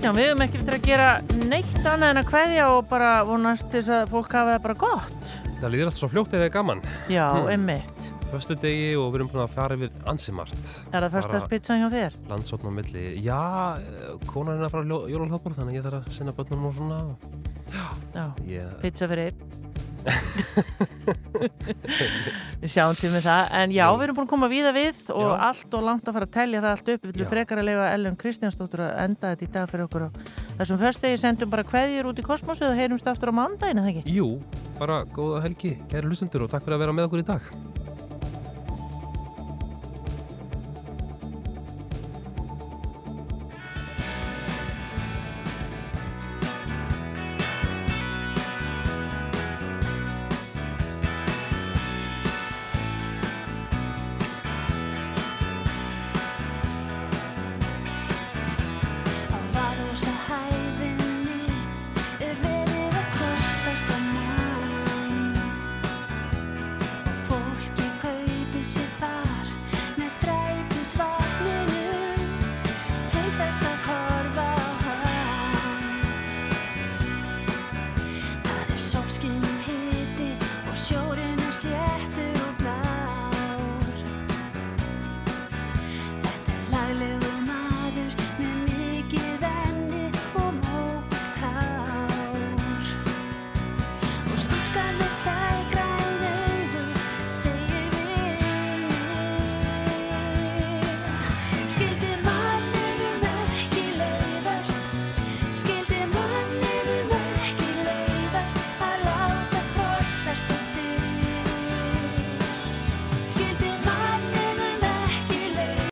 Kristján, við höfum ekki eftir að gera neitt annað en að kveðja og bara vonast til þess að fólk hafa það bara gott. Það líður alltaf svo fljótt eða gaman. Já, einmitt. Föstu degi og við erum búin að fara yfir ansimart. Er það föstudagspítsan hjá þér? Landsókn á milli. Já, konan er að fara jólálhaldbúr þannig að ég þarf að sinna börnum og svona. Já, Ég- pizza fyrir einn. Við sjáum til með það en já, við erum búin að koma víða við og Já. allt og langt að fara að telja það allt upp við viljum frekar að leifa Ellen Kristjánsdóttur að enda þetta í dag fyrir okkur og þessum föstudegi sendum bara kveðjur út í kosmosu og heyrumst aftur á mándaginu, það ekki? Jú, bara góða helgi, kæri hlustendur og takk fyrir að vera með okkur í dag.